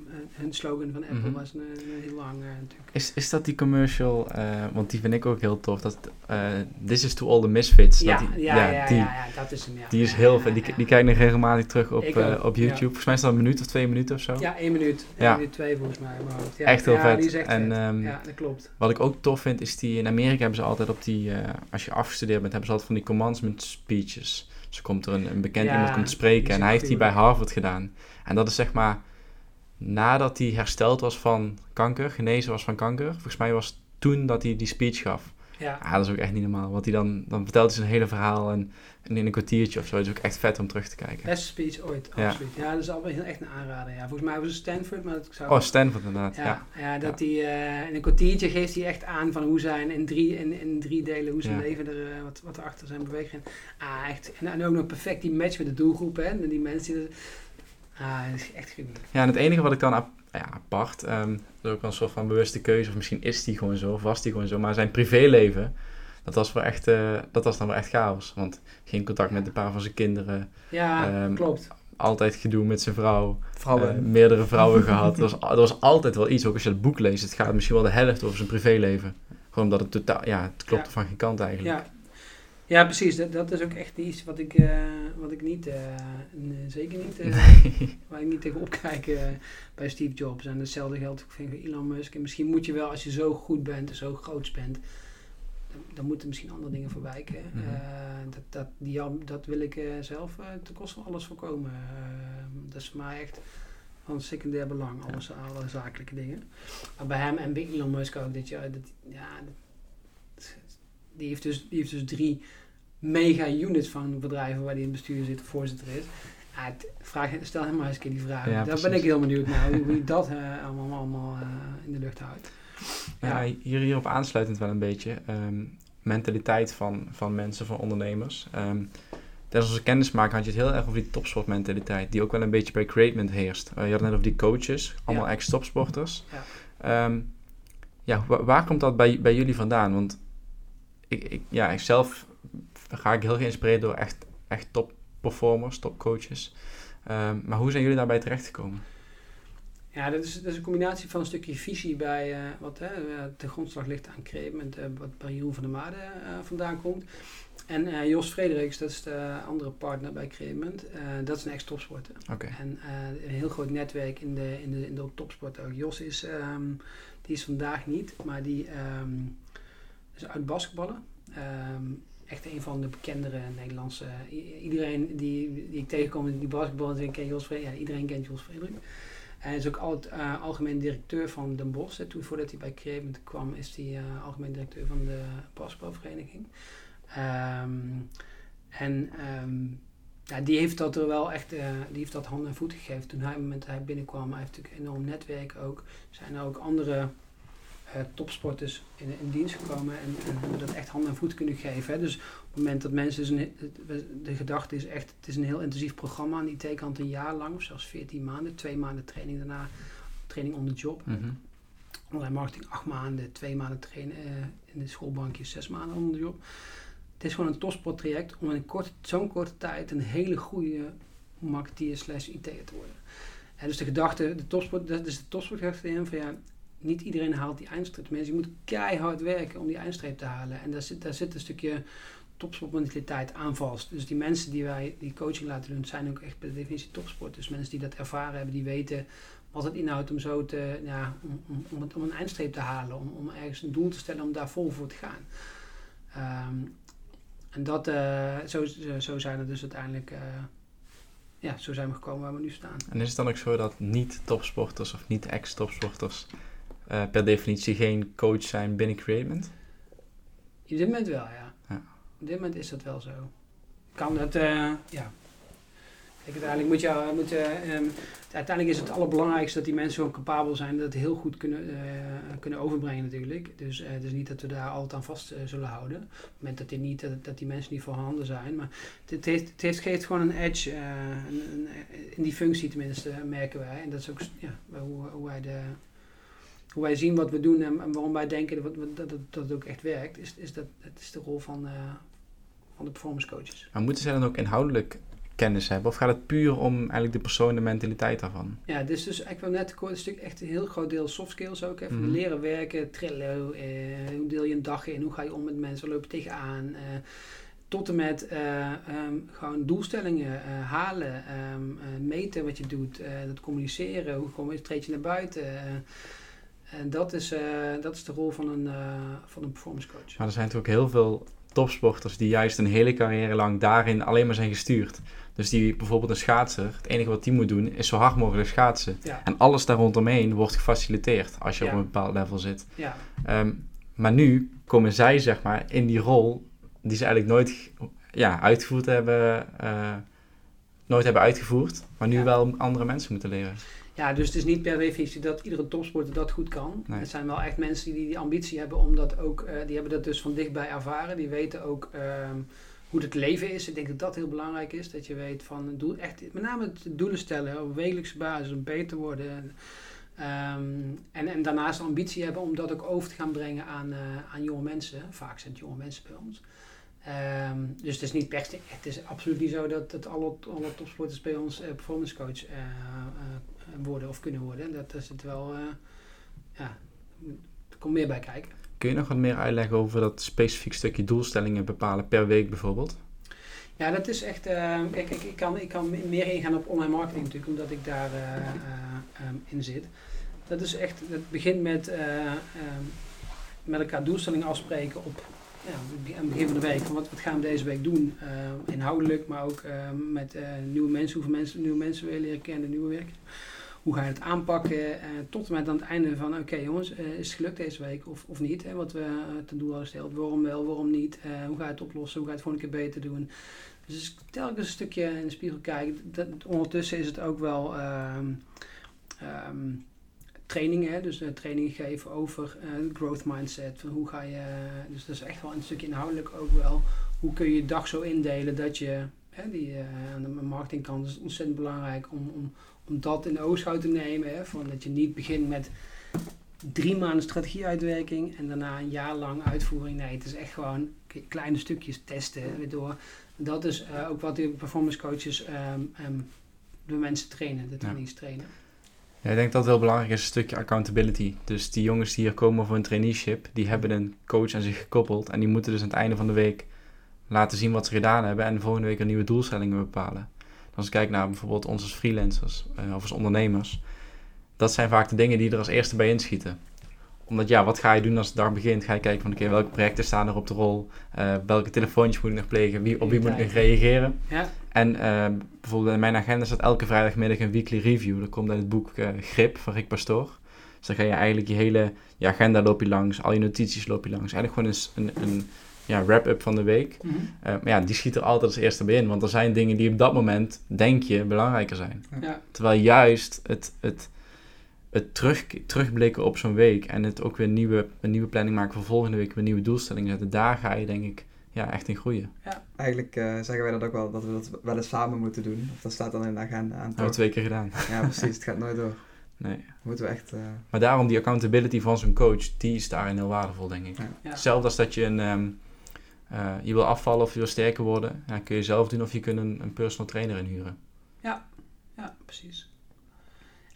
eh, hun slogan van Apple Mhm. was een, een heel lang eh, natuurlijk. Is, is dat die commercial, eh, want die vind ik ook heel tof, dat eh, This is to all the misfits. Ja, dat die, ja, ja, ja, die, ja, dat is hem, ja. die is heel vet. Die, die kijk ik nog regelmatig terug op, eh, op. YouTube. Volgens mij is dat een minuut of twee minuten of zo. Ja, één minuut. Ja. minuut twee volgens mij. Maar, ja, Echt heel ja, vet. Die is echt En, vet. ehm, ja, dat klopt. Wat ik ook tof vind, is die in Amerika hebben ze altijd op die, eh, als je afgestudeerd bent, hebben ze altijd van die commencement speeches. Dus komt er een, een bekend Ja, iemand komt spreken en hij heeft die bij. Harvard gedaan. En dat is zeg maar, nadat hij hersteld was van kanker, genezen was van kanker, volgens mij was het toen dat hij die speech gaf. Ja. Ah, dat is ook echt niet normaal. Want hij dan, dan vertelt hij zijn hele verhaal en, en in een kwartiertje of zo. Dat is ook echt vet om terug te kijken. Beste speech ooit, Ja. absoluut. Ja, dat is al wel heel echt een aanrader. Ja. Volgens mij was het Stanford, maar dat zou... Oh, Stanford inderdaad. Ja. Ja, dat hij eh, in een kwartiertje geeft hij echt aan van hoe zijn in drie, in, in drie delen, hoe zijn leven er, eh, wat, wat er achter zijn bewegingen. Ah, echt. En, en ook nog perfect die match met de doelgroep, hè. En die mensen die Ah, dat is echt geniet. Ja, en het enige wat ik dan ja, apart, ehm, dat is ook wel een soort van bewuste keuze, of misschien is die gewoon zo, of was die gewoon zo, maar zijn privéleven, dat was, wel echt, eh, dat was dan wel echt chaos. Want geen contact met een paar van zijn kinderen, Ja, Ehm, klopt. altijd gedoe met zijn vrouw, Vrouwen. eh, meerdere vrouwen gehad. Er was, er was altijd wel iets, ook als je het boek leest, het gaat misschien wel de helft over zijn privéleven. Gewoon omdat het totaal, ja, het klopt Ja. van geen kant eigenlijk. Ja. Ja, precies. Dat, dat is ook echt iets wat ik, eh, wat ik niet, eh, zeker niet, eh, <laughs> waar ik niet tegenop kijk eh, bij Steve Jobs. En hetzelfde geldt vind ik voor Elon Musk. En misschien moet je wel, als je zo goed bent en zo groot bent, dan moeten misschien andere dingen voor wijken. Mhm. Eh, dat, dat, die, dat wil ik zelf ten koste van alles voorkomen. Dat is voor mij echt van secundair belang, alles, alle zakelijke dingen. Maar bij hem en bij Elon Musk ook, dat, je, dat, ja, dat- die, heeft dus, die heeft dus drie mega-units van bedrijven waar hij in het bestuur zit, of voorzitter is. Ja, vraag, stel hem maar eens een keer die vraag. Ja, Daar ben ik heel benieuwd naar, hoe, hoe dat eh, allemaal, allemaal eh, in de lucht houdt. Ja, hier, hierop aansluitend wel een beetje. ehm, mentaliteit van, van mensen, van ondernemers. Ehm tijdens onze kennismaking had je het heel erg over die topsportmentaliteit, die ook wel een beetje bij Createment heerst. Eh, je had het net over die coaches, allemaal Ja. ex-topsporters. Ja. Ehm, ja, wa- waar komt dat bij, bij jullie vandaan? Want ik, ik, ja, ik zelf ga ik heel geïnspireerd door echt, echt top-performers, top-coaches. Ehm, maar hoe zijn jullie daarbij terechtgekomen? Ja, dat is, dat is een combinatie van een stukje visie bij eh, wat hè, eh, de grondslag ligt aan Createment, eh, wat bij Jeroen van der Made eh, vandaan komt. En Jos Frederiks, dat is de andere partner bij Createment, eh, dat is een ex-topsporter. En een heel groot netwerk in de, in de, in de topsport ook. Jos is, ehm, die is vandaag niet, maar die ehm, is uit basketballen. Echt een van de bekendere Nederlandse. iedereen die, die ik tegenkom die basketbal en ken Jos Frederik. Ja, iedereen kent Jos Frederik. Hij is ook al, eh, algemeen directeur van Den Bosch. Toen, voordat hij bij Creative kwam, is hij eh, algemeen directeur van de basketbalvereniging. Ehm, en ehm, ja, die heeft dat er wel echt, eh, die heeft dat hand en voet gegeven. Toen hij, moment hij binnenkwam, hij heeft natuurlijk een enorm netwerk ook. Zijn er ook andere topsporters in, in dienst gekomen en, en hebben dat echt hand en voet kunnen geven. Hè. Dus op het moment dat mensen, dus een, de gedachte is echt, het is een heel intensief programma aan die IT-kant een jaar lang, of zelfs 14 maanden, twee maanden training daarna, training on the job. Mhm. Online marketing acht maanden, twee maanden trainen eh, in de schoolbankjes, zes maanden on the job. Het is gewoon een topsporttraject om in zo'n korte tijd een hele goede marketeer slash IT'er te worden. En dus de gedachte, de topsport, dat is de topsportgedachte in van ja, niet iedereen haalt die eindstreep. Mensen, je moet keihard werken om die eindstreep te halen. En daar zit, daar zit een stukje topsportmentaliteit aan vast. Dus die mensen die wij die coaching laten doen, zijn ook echt per definitie topsport. Dus mensen die dat ervaren hebben, die weten wat het inhoudt om zo te, ja, om, om, om, een eindstreep te halen. Om, om ergens een doel te stellen om daar vol voor te gaan. Ehm, en dat, eh, zo, zo- zo zijn er dus uiteindelijk, eh, ja, zo zijn we gekomen waar we nu staan. En is het dan ook zo dat niet-topsporters of niet-ex-topsporters eh, per definitie geen coach zijn binnen Createment? Op dit moment wel, ja. Ja. Op dit moment is dat wel zo. Kan dat, eh, ja. Kijk, uiteindelijk moet je, moet, eh, ehm, uiteindelijk is het allerbelangrijkste dat die mensen gewoon capabel zijn, dat het heel goed kunnen, kunnen overbrengen natuurlijk. Dus het is niet dat we daar altijd aan vast zullen houden. Op het moment dat die, niet, dat, dat die mensen niet voorhanden zijn. Maar het, heeft, het heeft, geeft gewoon een edge, een, een, in die functie tenminste, merken wij. En dat is ook ja, hoe, hoe wij de hoe wij zien wat we doen en, en waarom wij denken dat, dat, dat, dat het ook echt werkt, is, is dat het is de rol van, eh, van de performance coaches. Maar moeten zij dan ook inhoudelijk kennis hebben? Of gaat het puur om eigenlijk de persoon, de mentaliteit daarvan? Ja, het is dus, ik wil net kort een stuk echt een heel groot deel soft skills ook. Even Mhm. leren werken, Trello, eh, hoe deel je een dag in, hoe ga je om met mensen, loop je tegenaan. eh tot en met eh, ehm, gewoon doelstellingen halen, ehm, eh, meten wat je doet, dat communiceren, hoe kom je, treed je naar buiten. En dat is, eh, dat is de rol van een, eh, van een performance coach. Maar er zijn natuurlijk heel veel topsporters die juist een hele carrière lang daarin alleen maar zijn gestuurd. Dus die bijvoorbeeld een schaatser, het enige wat die moet doen is zo hard mogelijk schaatsen. Ja, En alles daar rondomheen wordt gefaciliteerd als je Ja. op een bepaald level zit. ja. Ehm, maar nu komen zij zeg maar in die rol die ze eigenlijk nooit ja, uitgevoerd hebben, eh, nooit hebben uitgevoerd, maar nu wel andere mensen moeten leren. Ja, dus het is niet per definitie dat iedere topsporter dat goed kan. Nee. Het zijn wel echt mensen die die ambitie hebben om dat ook, eh, die hebben dat dus van dichtbij ervaren. Die weten ook ehm, hoe het leven is. Ik denk dat dat heel belangrijk is. Dat je weet van een doel, echt, met name het doelen stellen op wekelijkse basis om beter te worden. Ehm, en, en daarnaast de ambitie hebben om dat ook over te gaan brengen aan, eh, aan jonge mensen. Vaak zijn het jonge mensen bij ons. Ehm, dus het is niet per se, het is absoluut niet zo dat, dat alle, alle topsporters bij ons eh, performance coach eh, worden of kunnen worden. Dat is het wel, eh, ja, er komt meer bij kijken. Kun je nog wat meer uitleggen over dat specifiek stukje doelstellingen bepalen per week bijvoorbeeld? Ja, dat is echt, eh, kijk, ik, ik, kan, ik kan meer ingaan op online marketing natuurlijk, omdat ik daar eh, eh, ehm, in zit. Dat is echt, dat begint met, eh, ehm, met elkaar doelstellingen afspreken op ja, aan het begin van de week, van wat, wat gaan we deze week doen? Inhoudelijk, maar ook met nieuwe mensen, hoeveel mensen, nieuwe mensen wil je leren kennen, nieuwe werk. Hoe ga je het aanpakken? tot en met aan het einde van, oké jongens, is het gelukt deze week of, of niet? Hè, wat we ten doel hadden gesteld. Waarom wel, waarom niet? hoe ga je het oplossen? Hoe ga je het volgende keer beter doen? Dus telkens een stukje in de spiegel kijken. Dat, ondertussen is het ook wel... Um, trainingen, dus trainingen geven over uh, growth mindset. Van hoe ga je, dus dat is echt wel een stukje inhoudelijk ook wel. Hoe kun je je dag zo indelen dat je, hè, die, uh, aan de marketingkant is ontzettend belangrijk om, om, om dat in de oogschouw te nemen. Hè, van dat je niet begint met drie maanden strategieuitwerking en daarna een jaar lang uitvoering. Nee, het is echt gewoon kleine stukjes testen weer door. Dat is ook wat de performance coaches um, um, de mensen trainen, de trainings trainen. Ja, ik denk dat het heel belangrijk is, een stukje accountability. Dus die jongens die hier komen voor een traineeship, die hebben een coach aan zich gekoppeld. En die moeten dus aan het einde van de week laten zien wat ze gedaan hebben en de volgende week een nieuwe doelstellingen bepalen. Als ik kijk naar bijvoorbeeld ons als freelancers uh, of als ondernemers, dat zijn vaak de dingen die er als eerste bij inschieten omdat ja, wat ga je doen als de dag begint? Ga je kijken van oké, welke projecten staan er op de rol? Uh, welke telefoontjes moet ik nog plegen? Wie, op wie moet ik reageren? Ja. En uh, bijvoorbeeld in mijn agenda staat elke vrijdagmiddag een weekly review. Dat komt uit het boek Grip van Rick Pastoor. Dus dan ga je eigenlijk je hele je agenda loop je langs, al je notities loop je langs. Eigenlijk gewoon een, een, een ja, wrap-up van de week. Mm -hmm. maar ja, die schiet er altijd als eerste bij in. Want er zijn dingen die op dat moment, denk je, belangrijker zijn. Ja. Terwijl juist het, het het terug, terugblikken op zo'n week en het ook weer nieuwe, een nieuwe planning maken voor volgende week, weer nieuwe doelstellingen zetten, daar ga je denk ik ja, echt in groeien. Ja. Eigenlijk uh, zeggen wij dat ook wel, dat we dat wel eens samen moeten doen. Of dat staat dan in de agenda aan. Hebben we twee keer gedaan. Ja, precies. Het gaat nooit door. Nee. Moeten we echt... Uh... Maar daarom die accountability van zo'n coach, die is daarin heel waardevol, denk ik. Ja. Hetzelfde als dat je een... Um, uh, je wil afvallen of je wil sterker worden, ja, kun je zelf doen of je kunt een, een personal trainer inhuren. Ja, ja, precies.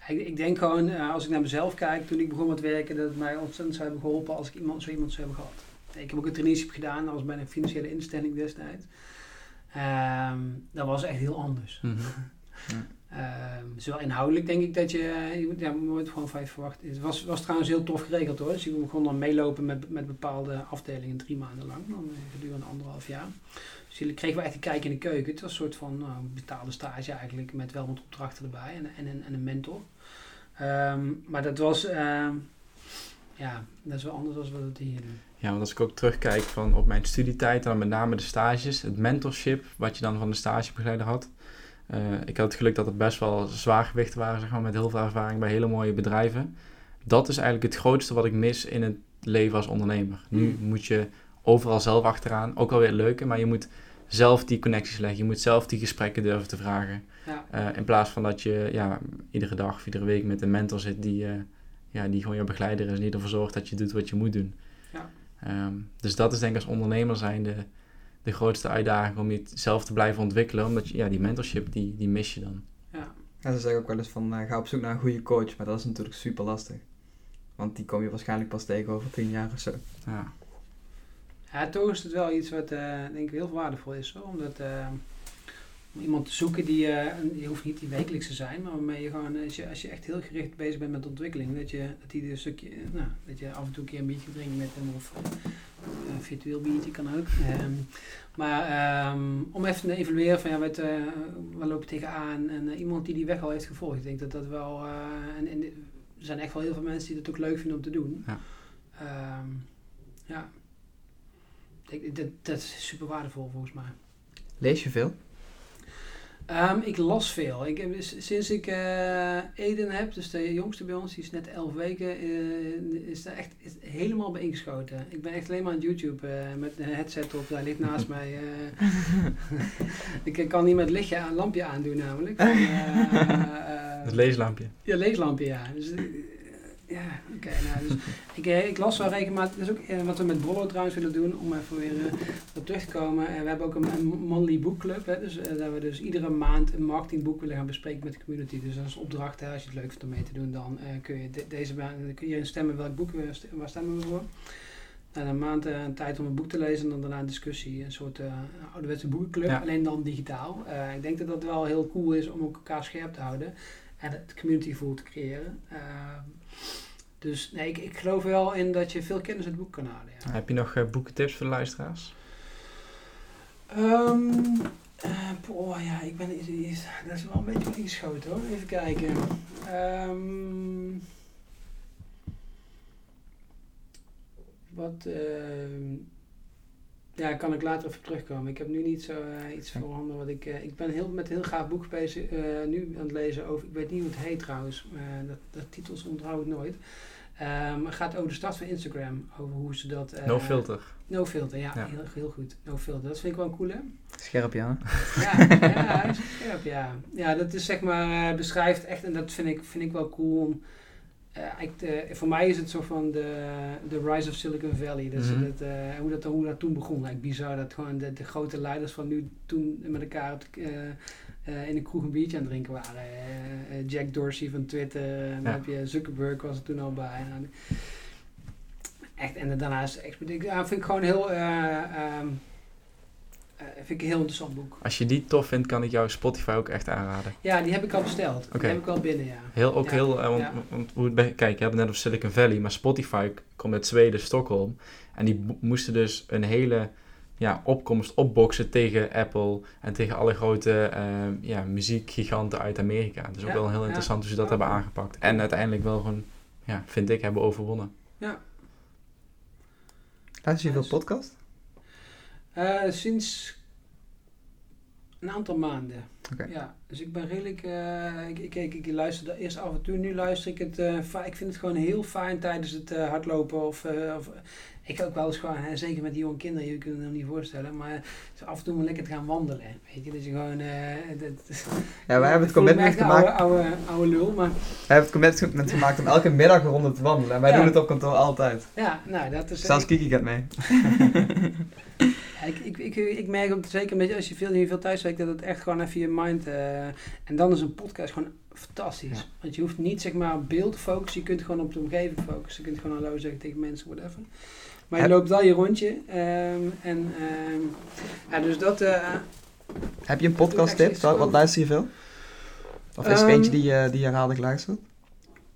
Ik, ik denk gewoon, uh, als ik naar mezelf kijk, toen ik begon met werken, dat het mij ontzettend zou hebben geholpen als ik iemand, zo iemand zou hebben gehad. Ik heb ook een traineeship gedaan, dat was bij een financiële instelling destijds. Um, dat was echt heel anders. Mm -hmm. <laughs> ja. Zowel inhoudelijk denk ik dat je, moet, ja, nooit gewoon vijf verwachten. Het was, was trouwens heel tof geregeld hoor. Dus je kon dan meelopen met, met bepaalde afdelingen drie maanden lang, dan eh, gedurende anderhalf jaar. Dus je kreeg wel echt een kijk in de keuken. Het was een soort van uh, betaalde stage eigenlijk, met wel wat opdrachten erbij en, en, en een mentor. Um, maar dat was, uh, ja, dat is wel anders dan wat we hier doen. Ja, want als ik ook terugkijk van op mijn studietijd, dan met name de stages, het mentorship, wat je dan van de stagebegeleider had. Uh, ik had het geluk dat het best wel zwaargewichten waren, zeg maar, met heel veel ervaring bij hele mooie bedrijven. Dat is eigenlijk het grootste wat ik mis in het leven als ondernemer. Nu mm. moet je overal zelf achteraan, ook alweer leuke, maar je moet zelf die connecties leggen. Je moet zelf die gesprekken durven te vragen. Ja. Uh, in plaats van dat je ja, iedere dag of iedere week met een mentor zit die, uh, ja, die gewoon je begeleider is en die ervoor zorgt dat je doet wat je moet doen. Ja. Um, dus dat is denk ik als ondernemer zijn de, grootste uitdaging om jezelf te blijven ontwikkelen. Omdat je, ja, die mentorship, die, die mis je dan. Ja. ja ze zeggen ook wel eens van, uh, ga op zoek naar een goede coach. Maar dat is natuurlijk super lastig. Want die kom je waarschijnlijk pas tegen over tien jaar of zo. Ja. Ja, toch is het wel iets wat uh, denk ik heel waardevol is. Hoor. Omdat uh, om iemand te zoeken die, uh, die hoeft niet die wekelijks te zijn, maar waarmee je gewoon, als je, als je echt heel gericht bezig bent met ontwikkeling, dat je, dat die een stukje, nou, dat je af en toe een keer een biertje drinkt met hem of een virtueel biertje kan ook. Um, maar um, om even te evalueren van ja, wat, waar loop je tegenaan en iemand die die weg al heeft gevolgd. Ik denk dat dat wel, en, en, er zijn echt wel heel veel mensen die dat ook leuk vinden om te doen. Ja. Um, ja. Dat, dat is super waardevol volgens mij. Lees je veel? Um, ik las veel. Ik heb, sinds ik uh, Eden heb, dus de jongste bij ons, die is net 11 weken, uh, is daar echt is helemaal bij ingeschoten. Ik ben echt alleen maar aan YouTube uh, met een headset op, daar ligt naast <laughs> mij. ik kan niet met lichtje een lampje aandoen namelijk. <laughs> het leeslampje. Ja, leeslampje, ja. Dus, ja, oké. nou, dus <laughs> ik, eh, ik las wel regelmatig, dat is ook eh, wat we met Brollo trouwens willen doen, om even weer uh, op terug te komen. Uh, we hebben ook een, een Monthly Bookclub, hè, dus, dat we dus iedere maand een marketingboek willen gaan bespreken met de community. Dus als opdracht, hè, als je het leuk vindt om mee te doen, dan kun je de, deze maand kun je stemmen welk boek we, waar stemmen we voor. En een maand een tijd om een boek te lezen en dan daarna een discussie, een soort ouderwetse boekenclub, alleen dan digitaal. ik denk dat dat wel heel cool is om elkaar scherp te houden en het community gevoel te creëren. Dus nee, ik, ik geloof wel in dat je veel kennis uit het boek kan halen. Ja. Heb je nog uh, boekentips voor de luisteraars? Um, uh, oh ja, ik ben, dat is wel een beetje ingeschoten hoor. Even kijken. Um, wat, uh, ja, kan ik later even terugkomen. Ik heb nu niet zo uh, iets voorhanden wat ik... Uh, ik ben heel, met een heel gaaf boek bezig, uh, nu aan het lezen over... Ik weet niet hoe het heet trouwens. dat, dat titels onthoud ik nooit. Um, het gaat over de start van Instagram. Over hoe ze dat... no filter. No filter, ja. ja. Heel, heel goed. No filter. Dat vind ik wel een coole. Scherp, ja. Ja, <laughs> ja, scherp, ja. Ja, dat is zeg maar... beschrijft echt... En dat vind ik, vind ik wel cool om de, voor mij is het zo van de, de Rise of Silicon Valley. Dus mm -hmm. dat, uh, hoe, dat, hoe dat toen begon. Eigenlijk bizar dat gewoon de, de grote leiders van nu toen met elkaar op de, in een kroeg een biertje aan het drinken waren. Jack Dorsey van Twitter, en dan heb je Zuckerberg was er toen al bij. En, echt, en daarna is het ja, vind ik gewoon heel... Um, uh, vind ik een heel interessant boek. Als je die tof vindt, kan ik jou Spotify ook echt aanraden. Ja, die heb ik al besteld. Okay. Die heb ik al binnen, ja. Heel, ook ja. heel, uh, want, ja. want, hoe het bij, kijk, je hebt het net over Silicon Valley, maar Spotify komt uit Zweden, Stockholm. En die moesten dus een hele ja, opkomst opboksen tegen Apple en tegen alle grote uh, ja, muziekgiganten uit Amerika. Dus ook wel heel interessant hoe ze dat hebben aangepakt. En uiteindelijk wel gewoon, ja, vind ik, hebben overwonnen. Ja. Luister je veel podcast? Uh, sinds een aantal maanden. Okay. Ja, dus ik ben redelijk. Uh, ik, ik, ik, luister eerst af en toe. Nu luister ik het. Uh, ik vind het gewoon heel fijn tijdens het hardlopen. Of, of ik ook wel eens gewoon, hè, zeker met die jonge kinderen, je kunt het nog niet voorstellen, maar af en toe om lekker te gaan wandelen. Weet je, dat je gewoon. Dat, ja, wij hebben het commitment gemaakt. Oude, oude, oude lul, maar. Wij hebben het commitment gemaakt om elke <laughs> middag een ronde te wandelen. En wij ja. doen het op kantoor altijd. Ja, nou dat is. Zelfs Kiki gaat mee. <laughs> Ik, ik, ik, ik, merk ook zeker een beetje als je veel, niet veel thuis werkt, dat het echt gewoon even je mind. Uh, en dan is een podcast gewoon fantastisch. Ja. Want je hoeft niet zeg maar op beeld te focussen, je kunt gewoon op de omgeving focussen. Je kunt gewoon hallo zeggen tegen mensen, whatever. Maar je Heb loopt wel je rondje. Um, en um, ja, dus dat. Uh, Heb je een podcast tip? Wat, wat luister je veel? Of is er um, eentje die, uh, die je herhaaldelijk luistert?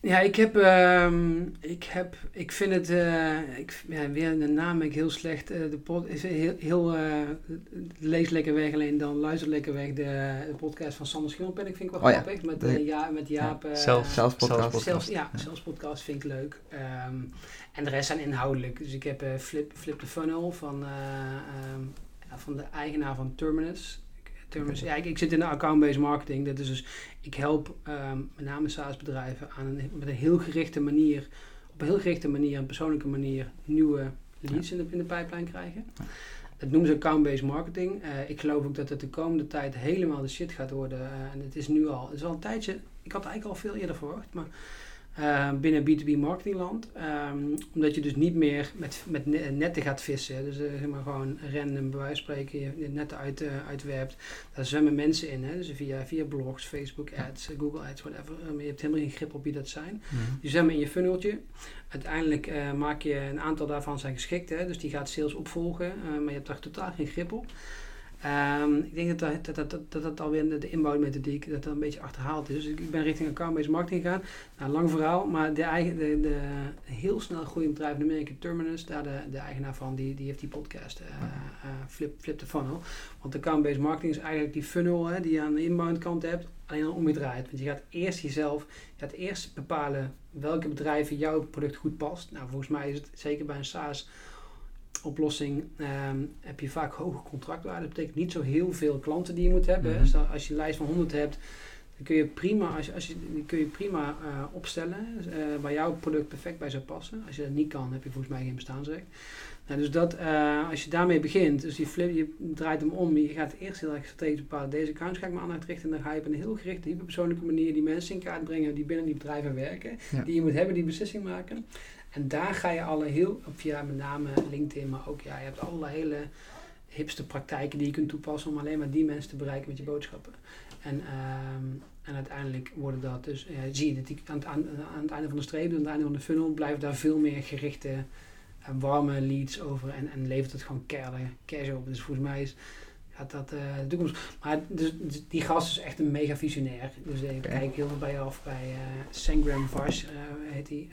Ja, ik heb, um, ik heb, ik vind het, uh, ik, ja, weer de naam ben ik heel slecht. Uh, de pod is heel, heel uh, lees lekker weg, alleen dan luister lekker weg. De, de podcast van Sander ik vind ik wel oh, grappig. Ja. Met, de, ja, met Jaap. Ja. Zelf, zelf podcast. Zelfs, ja, ja, zelfs podcast vind ik leuk. Um, en de rest zijn inhoudelijk. Dus ik heb Flip, Flip the Funnel van, um, van de eigenaar van Terminus. Ja, ik, ik zit in de account-based marketing. Dat is dus, ik help um, met name SaaS-bedrijven aan een, met een heel gerichte manier, op een heel gerichte manier, een persoonlijke manier, nieuwe leads ja. in, de, in de pipeline krijgen. Ja. Dat noemen ze account-based marketing. Uh, ik geloof ook dat het de komende tijd helemaal de shit gaat worden. Uh, en het is nu al, het is al een tijdje, ik had eigenlijk al veel eerder verwacht, maar uh, binnen B2B marketingland. Um, omdat je dus niet meer met, met netten gaat vissen. Dus uh, zeg maar gewoon random bij wijze van spreken je netten uit, uh, uitwerpt. Daar zwemmen mensen in. Hè? Dus via, via blogs, Facebook ads, Google ads, whatever. Um, je hebt helemaal geen grip op wie dat zijn. Die zwemmen in je funneltje. Uiteindelijk maak je een aantal daarvan zijn geschikt. Hè? Dus die gaat sales opvolgen. maar je hebt daar totaal geen grip op. Um, ik denk dat dat, dat, dat, dat, dat alweer de, de inbouwmethodiek dat dat een beetje achterhaald is. Dus ik, ben richting account-based marketing gegaan. Nou, lang verhaal, maar de, eigen, de, de heel snel groeiend bedrijf in Amerika, Terminus, daar de, de eigenaar van, die, die heeft die podcast, uh, uh, Flip, Flip the Funnel. Want account-based marketing is eigenlijk die funnel hè, die je aan de inbound kant hebt, alleen dan omgedraaid. Want je gaat eerst jezelf, je gaat eerst bepalen welke bedrijven jouw product goed past. Nou, volgens mij is het zeker bij een SaaS oplossing um, heb je vaak hoge contractwaarde. Dat betekent niet zo heel veel klanten die je moet hebben. Mm-hmm. Dus als je een lijst van 100 hebt, dan kun je prima, als je, als je, kun je prima uh, opstellen uh, waar jouw product perfect bij zou passen. Als je dat niet kan, heb je volgens mij geen bestaansrecht. Nou, dus dat, uh, als je daarmee begint, dus je, flip, je draait hem om, je gaat eerst heel erg strategisch bepalen, deze accounts ga ik mijn aandacht richten en dan ga je op een heel gerichte, hyperpersoonlijke manier die mensen in kaart brengen die binnen die bedrijven werken, ja. die je moet hebben die beslissing maken. En daar ga je alle heel, via met name LinkedIn, maar ook ja, je hebt allerlei hele hipste praktijken die je kunt toepassen om alleen maar die mensen te bereiken met je boodschappen. En, um, en uiteindelijk worden dat dus, ja, zie je dat die aan, het, aan, aan het einde van de streep, aan het einde van de funnel, blijven daar veel meer gerichte, uh, warme leads over en, en levert het gewoon cash op. Dus volgens mij is, gaat dat uh, de toekomst. Maar dus, dus, die gast is echt een mega visionair. Dus ik okay. kijk heel veel bij je af bij uh, Sangram Vars, heet hij.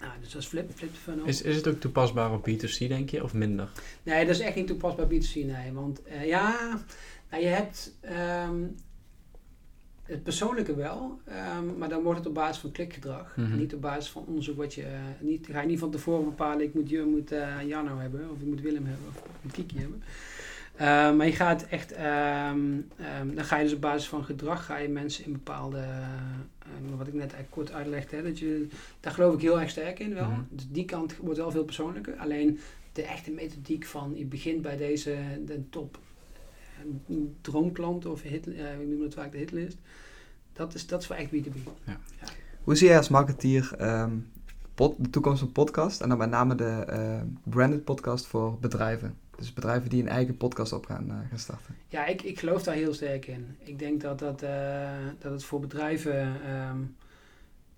Nou, dus dat is flip, flip funnel. Is, is het ook toepasbaar op B2C, denk je, of minder? Nee, dat is echt niet toepasbaar B2C, nee. Want eh, ja, nou, je hebt ehm, het persoonlijke wel, ehm, maar dan wordt het op basis van klikgedrag. Mhm. Niet op basis van onderzoek wat je... eh, niet, ga je niet van tevoren bepalen, ik moet, je moet eh, Jarno hebben, of ik moet Willem hebben, of ik moet Kiki hebben. Eh, maar je gaat echt, ehm, ehm, dan ga je dus op basis van gedrag, ga je mensen in bepaalde, eh, wat ik net eigenlijk kort uitlegde, hè, dat je, daar geloof ik heel erg sterk in wel. Mhm. Dus die kant wordt wel veel persoonlijker. Alleen de echte methodiek van, je begint bij deze, de top eh, droomklant of hit, ik noem het vaak de hitlist. Dat is, dat is voor echt B2B. Hoe zie jij als marketeer ehm, de toekomst van podcast en dan met name de branded podcast voor bedrijven? Dus bedrijven die een eigen podcast op gaan, eh, gaan starten. Ja, ik, ik geloof daar heel sterk in. Ik denk dat, dat, eh, dat het voor bedrijven ehm,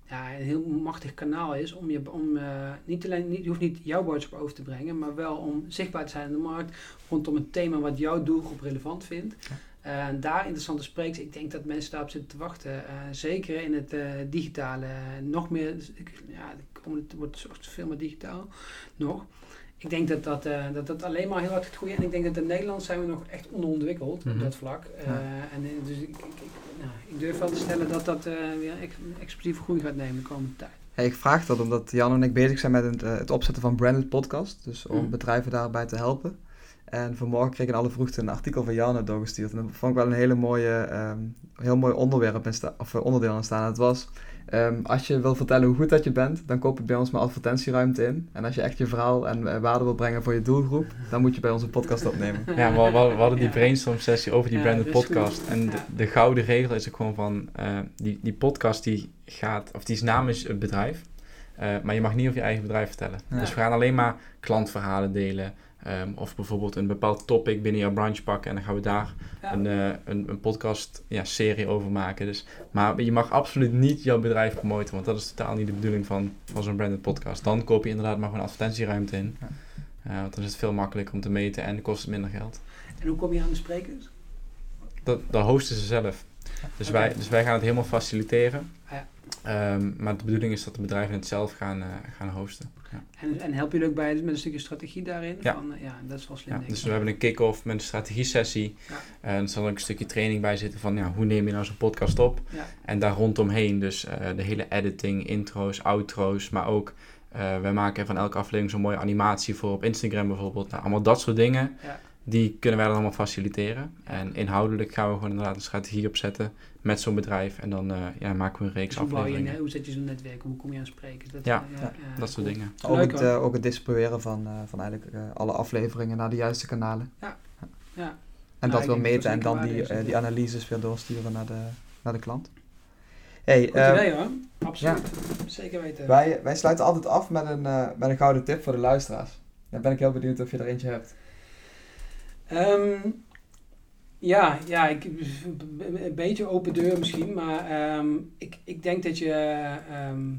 ja, een heel machtig kanaal is om je om, eh, niet alleen, niet, je hoeft niet jouw boodschap over te brengen, maar wel om zichtbaar te zijn in de markt rondom een thema wat jouw doelgroep relevant vindt. En daar interessante sprekers. Ik denk dat mensen daarop zitten te wachten. Zeker in het digitale. nog meer, ja, het wordt veel meer digitaal nog. Ik denk dat dat, eh, dat dat alleen maar heel hard gaat groeien. En ik denk dat in Nederland zijn we nog echt onderontwikkeld Mhm. op dat vlak. Eh, Ja. en, eh, dus ik, ik, ik, nou, ik durf wel te stellen dat dat weer ex explosieve groei gaat nemen de komende tijd. Hey, ik vraag dat omdat Jan en ik bezig zijn met het, het opzetten van branded podcast. Dus om Mhm. bedrijven daarbij te helpen. En vanmorgen kreeg ik in alle vroegte een artikel van Jan doorgestuurd. En dat vond ik wel een hele mooie, ehm, heel mooi onderwerp in of onderdeel in staan. Het was, ehm, als je wil vertellen hoe goed dat je bent, dan koop je bij ons maar advertentieruimte in. En als je echt je verhaal en eh, waarde wil brengen voor je doelgroep, dan moet je bij ons een podcast opnemen. <laughs> Ja, we, we- we hadden die Ja. brainstorm sessie over die Ja, branded goed. podcast. En de, Ja. de gouden regel is ook gewoon van, eh, die, die podcast die gaat, of die is namens het bedrijf. eh, maar je mag niet over je eigen bedrijf vertellen. Ja. Dus we gaan alleen maar klantverhalen delen. Ehm, of bijvoorbeeld een bepaald topic binnen jouw branche pakken. En dan gaan we daar Ja. een, eh, een, een podcast ja, serie over maken. Dus, maar je mag absoluut niet jouw bedrijf promoten. Want dat is totaal niet de bedoeling van, van zo'n branded podcast. Dan koop je inderdaad maar gewoon advertentieruimte in. Ja. Eh, want dan is het veel makkelijker om te meten en kost het minder geld. En hoe kom je aan de sprekers? Dat, dat hosten ze zelf. Dus, wij, dus wij gaan het helemaal faciliteren. Ehm, maar de bedoeling is dat de bedrijven het zelf gaan, eh, gaan hosten. Ja. En, en help je ook bij met een stukje strategie daarin? Ja. Van, eh, ja, dat is wel slim. Ja, dus we hebben een kick-off met een strategie-sessie. Ja. En er zal ook een stukje training bij zitten van ja, hoe neem je nou zo'n podcast op. En daar rondomheen dus eh, de hele editing, intro's, outro's. Maar ook, wij maken van elke aflevering zo'n mooie animatie voor op Instagram bijvoorbeeld. Nou, allemaal dat soort dingen. Ja. Die kunnen wij dan allemaal faciliteren. En inhoudelijk gaan we gewoon inderdaad een strategie opzetten met zo'n bedrijf. En dan eh, ja, maken we een reeks Dus hoe, bouw je, afleveringen. een- hoe zet je zo'n netwerk? Hoe kom je aan sprekers? Dat, Ja. eh, Ja, dat soort cool. dingen. Ook Leuk, het, eh, ook het distribueren van, eh, van eigenlijk eh, alle afleveringen naar de juiste kanalen. Ja. En Nou, dat wil meten en dan die, ja. die analyses weer doorsturen naar de, naar de klant. Hey, Goed eh, idee hoor. Absoluut. Zeker weten. wij, wij sluiten altijd af met een, eh, met een gouden tip voor de luisteraars. Daar ben ik heel benieuwd of je er eentje hebt. Ehm, ja, ja ik, een beetje open deur misschien, maar ehm, ik, ik denk dat je ehm,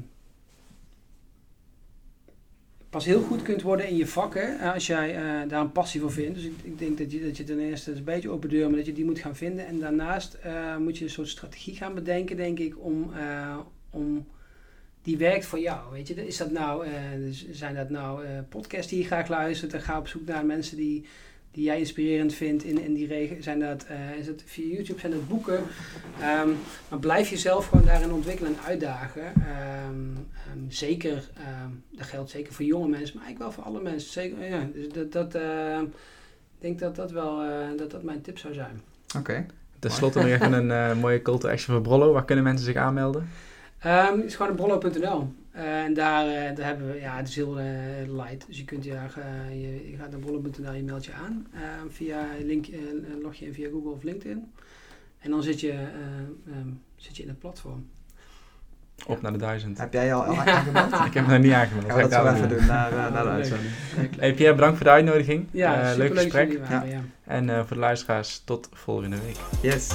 pas heel goed kunt worden in je vakken als jij eh, daar een passie voor vindt. Dus ik, ik denk dat je, dat je ten eerste, een beetje open deur, maar dat je die moet gaan vinden. En daarnaast eh, moet je een soort strategie gaan bedenken, denk ik, om, eh, om die werkt voor jou. Weet je, is dat nou, zijn dat nou podcasts die je graag luistert? En ga op zoek naar mensen die die jij inspirerend vindt in, in die regen. Zijn dat, eh, is het via YouTube, zijn dat boeken? Ehm, maar blijf jezelf gewoon daarin ontwikkelen en uitdagen. Ehm, ehm, zeker, dat geldt zeker voor jonge mensen, maar eigenlijk wel voor alle mensen. Zeker, ja, dus dat, dat, ik denk dat dat wel eh, dat dat mijn tip zou zijn. Oké. Ten slotte nog even een eh, mooie call to action voor Brollo. Waar kunnen mensen zich aanmelden? Het is gewoon brollo.nl. Eh, en daar, eh, daar hebben we, ja, het is heel eh, light. Dus je kunt ja, je, je gaat naar brollo.nl, je meldt je aan. Ehm, via link, log je in via Google of LinkedIn. En dan zit je, eh, ehm, zit je in het platform. Op naar de duizend. Heb jij al al Ja. aangemeld? Ik heb nog niet aangemeld. Gaan we dat Ga zo ik even doen na, na de uitzending. Hey Pierre, bedankt voor de uitnodiging. Ja, Eh, leuk dat gesprek. jullie waren, ja. En eh, voor de luisteraars, tot volgende week. Yes.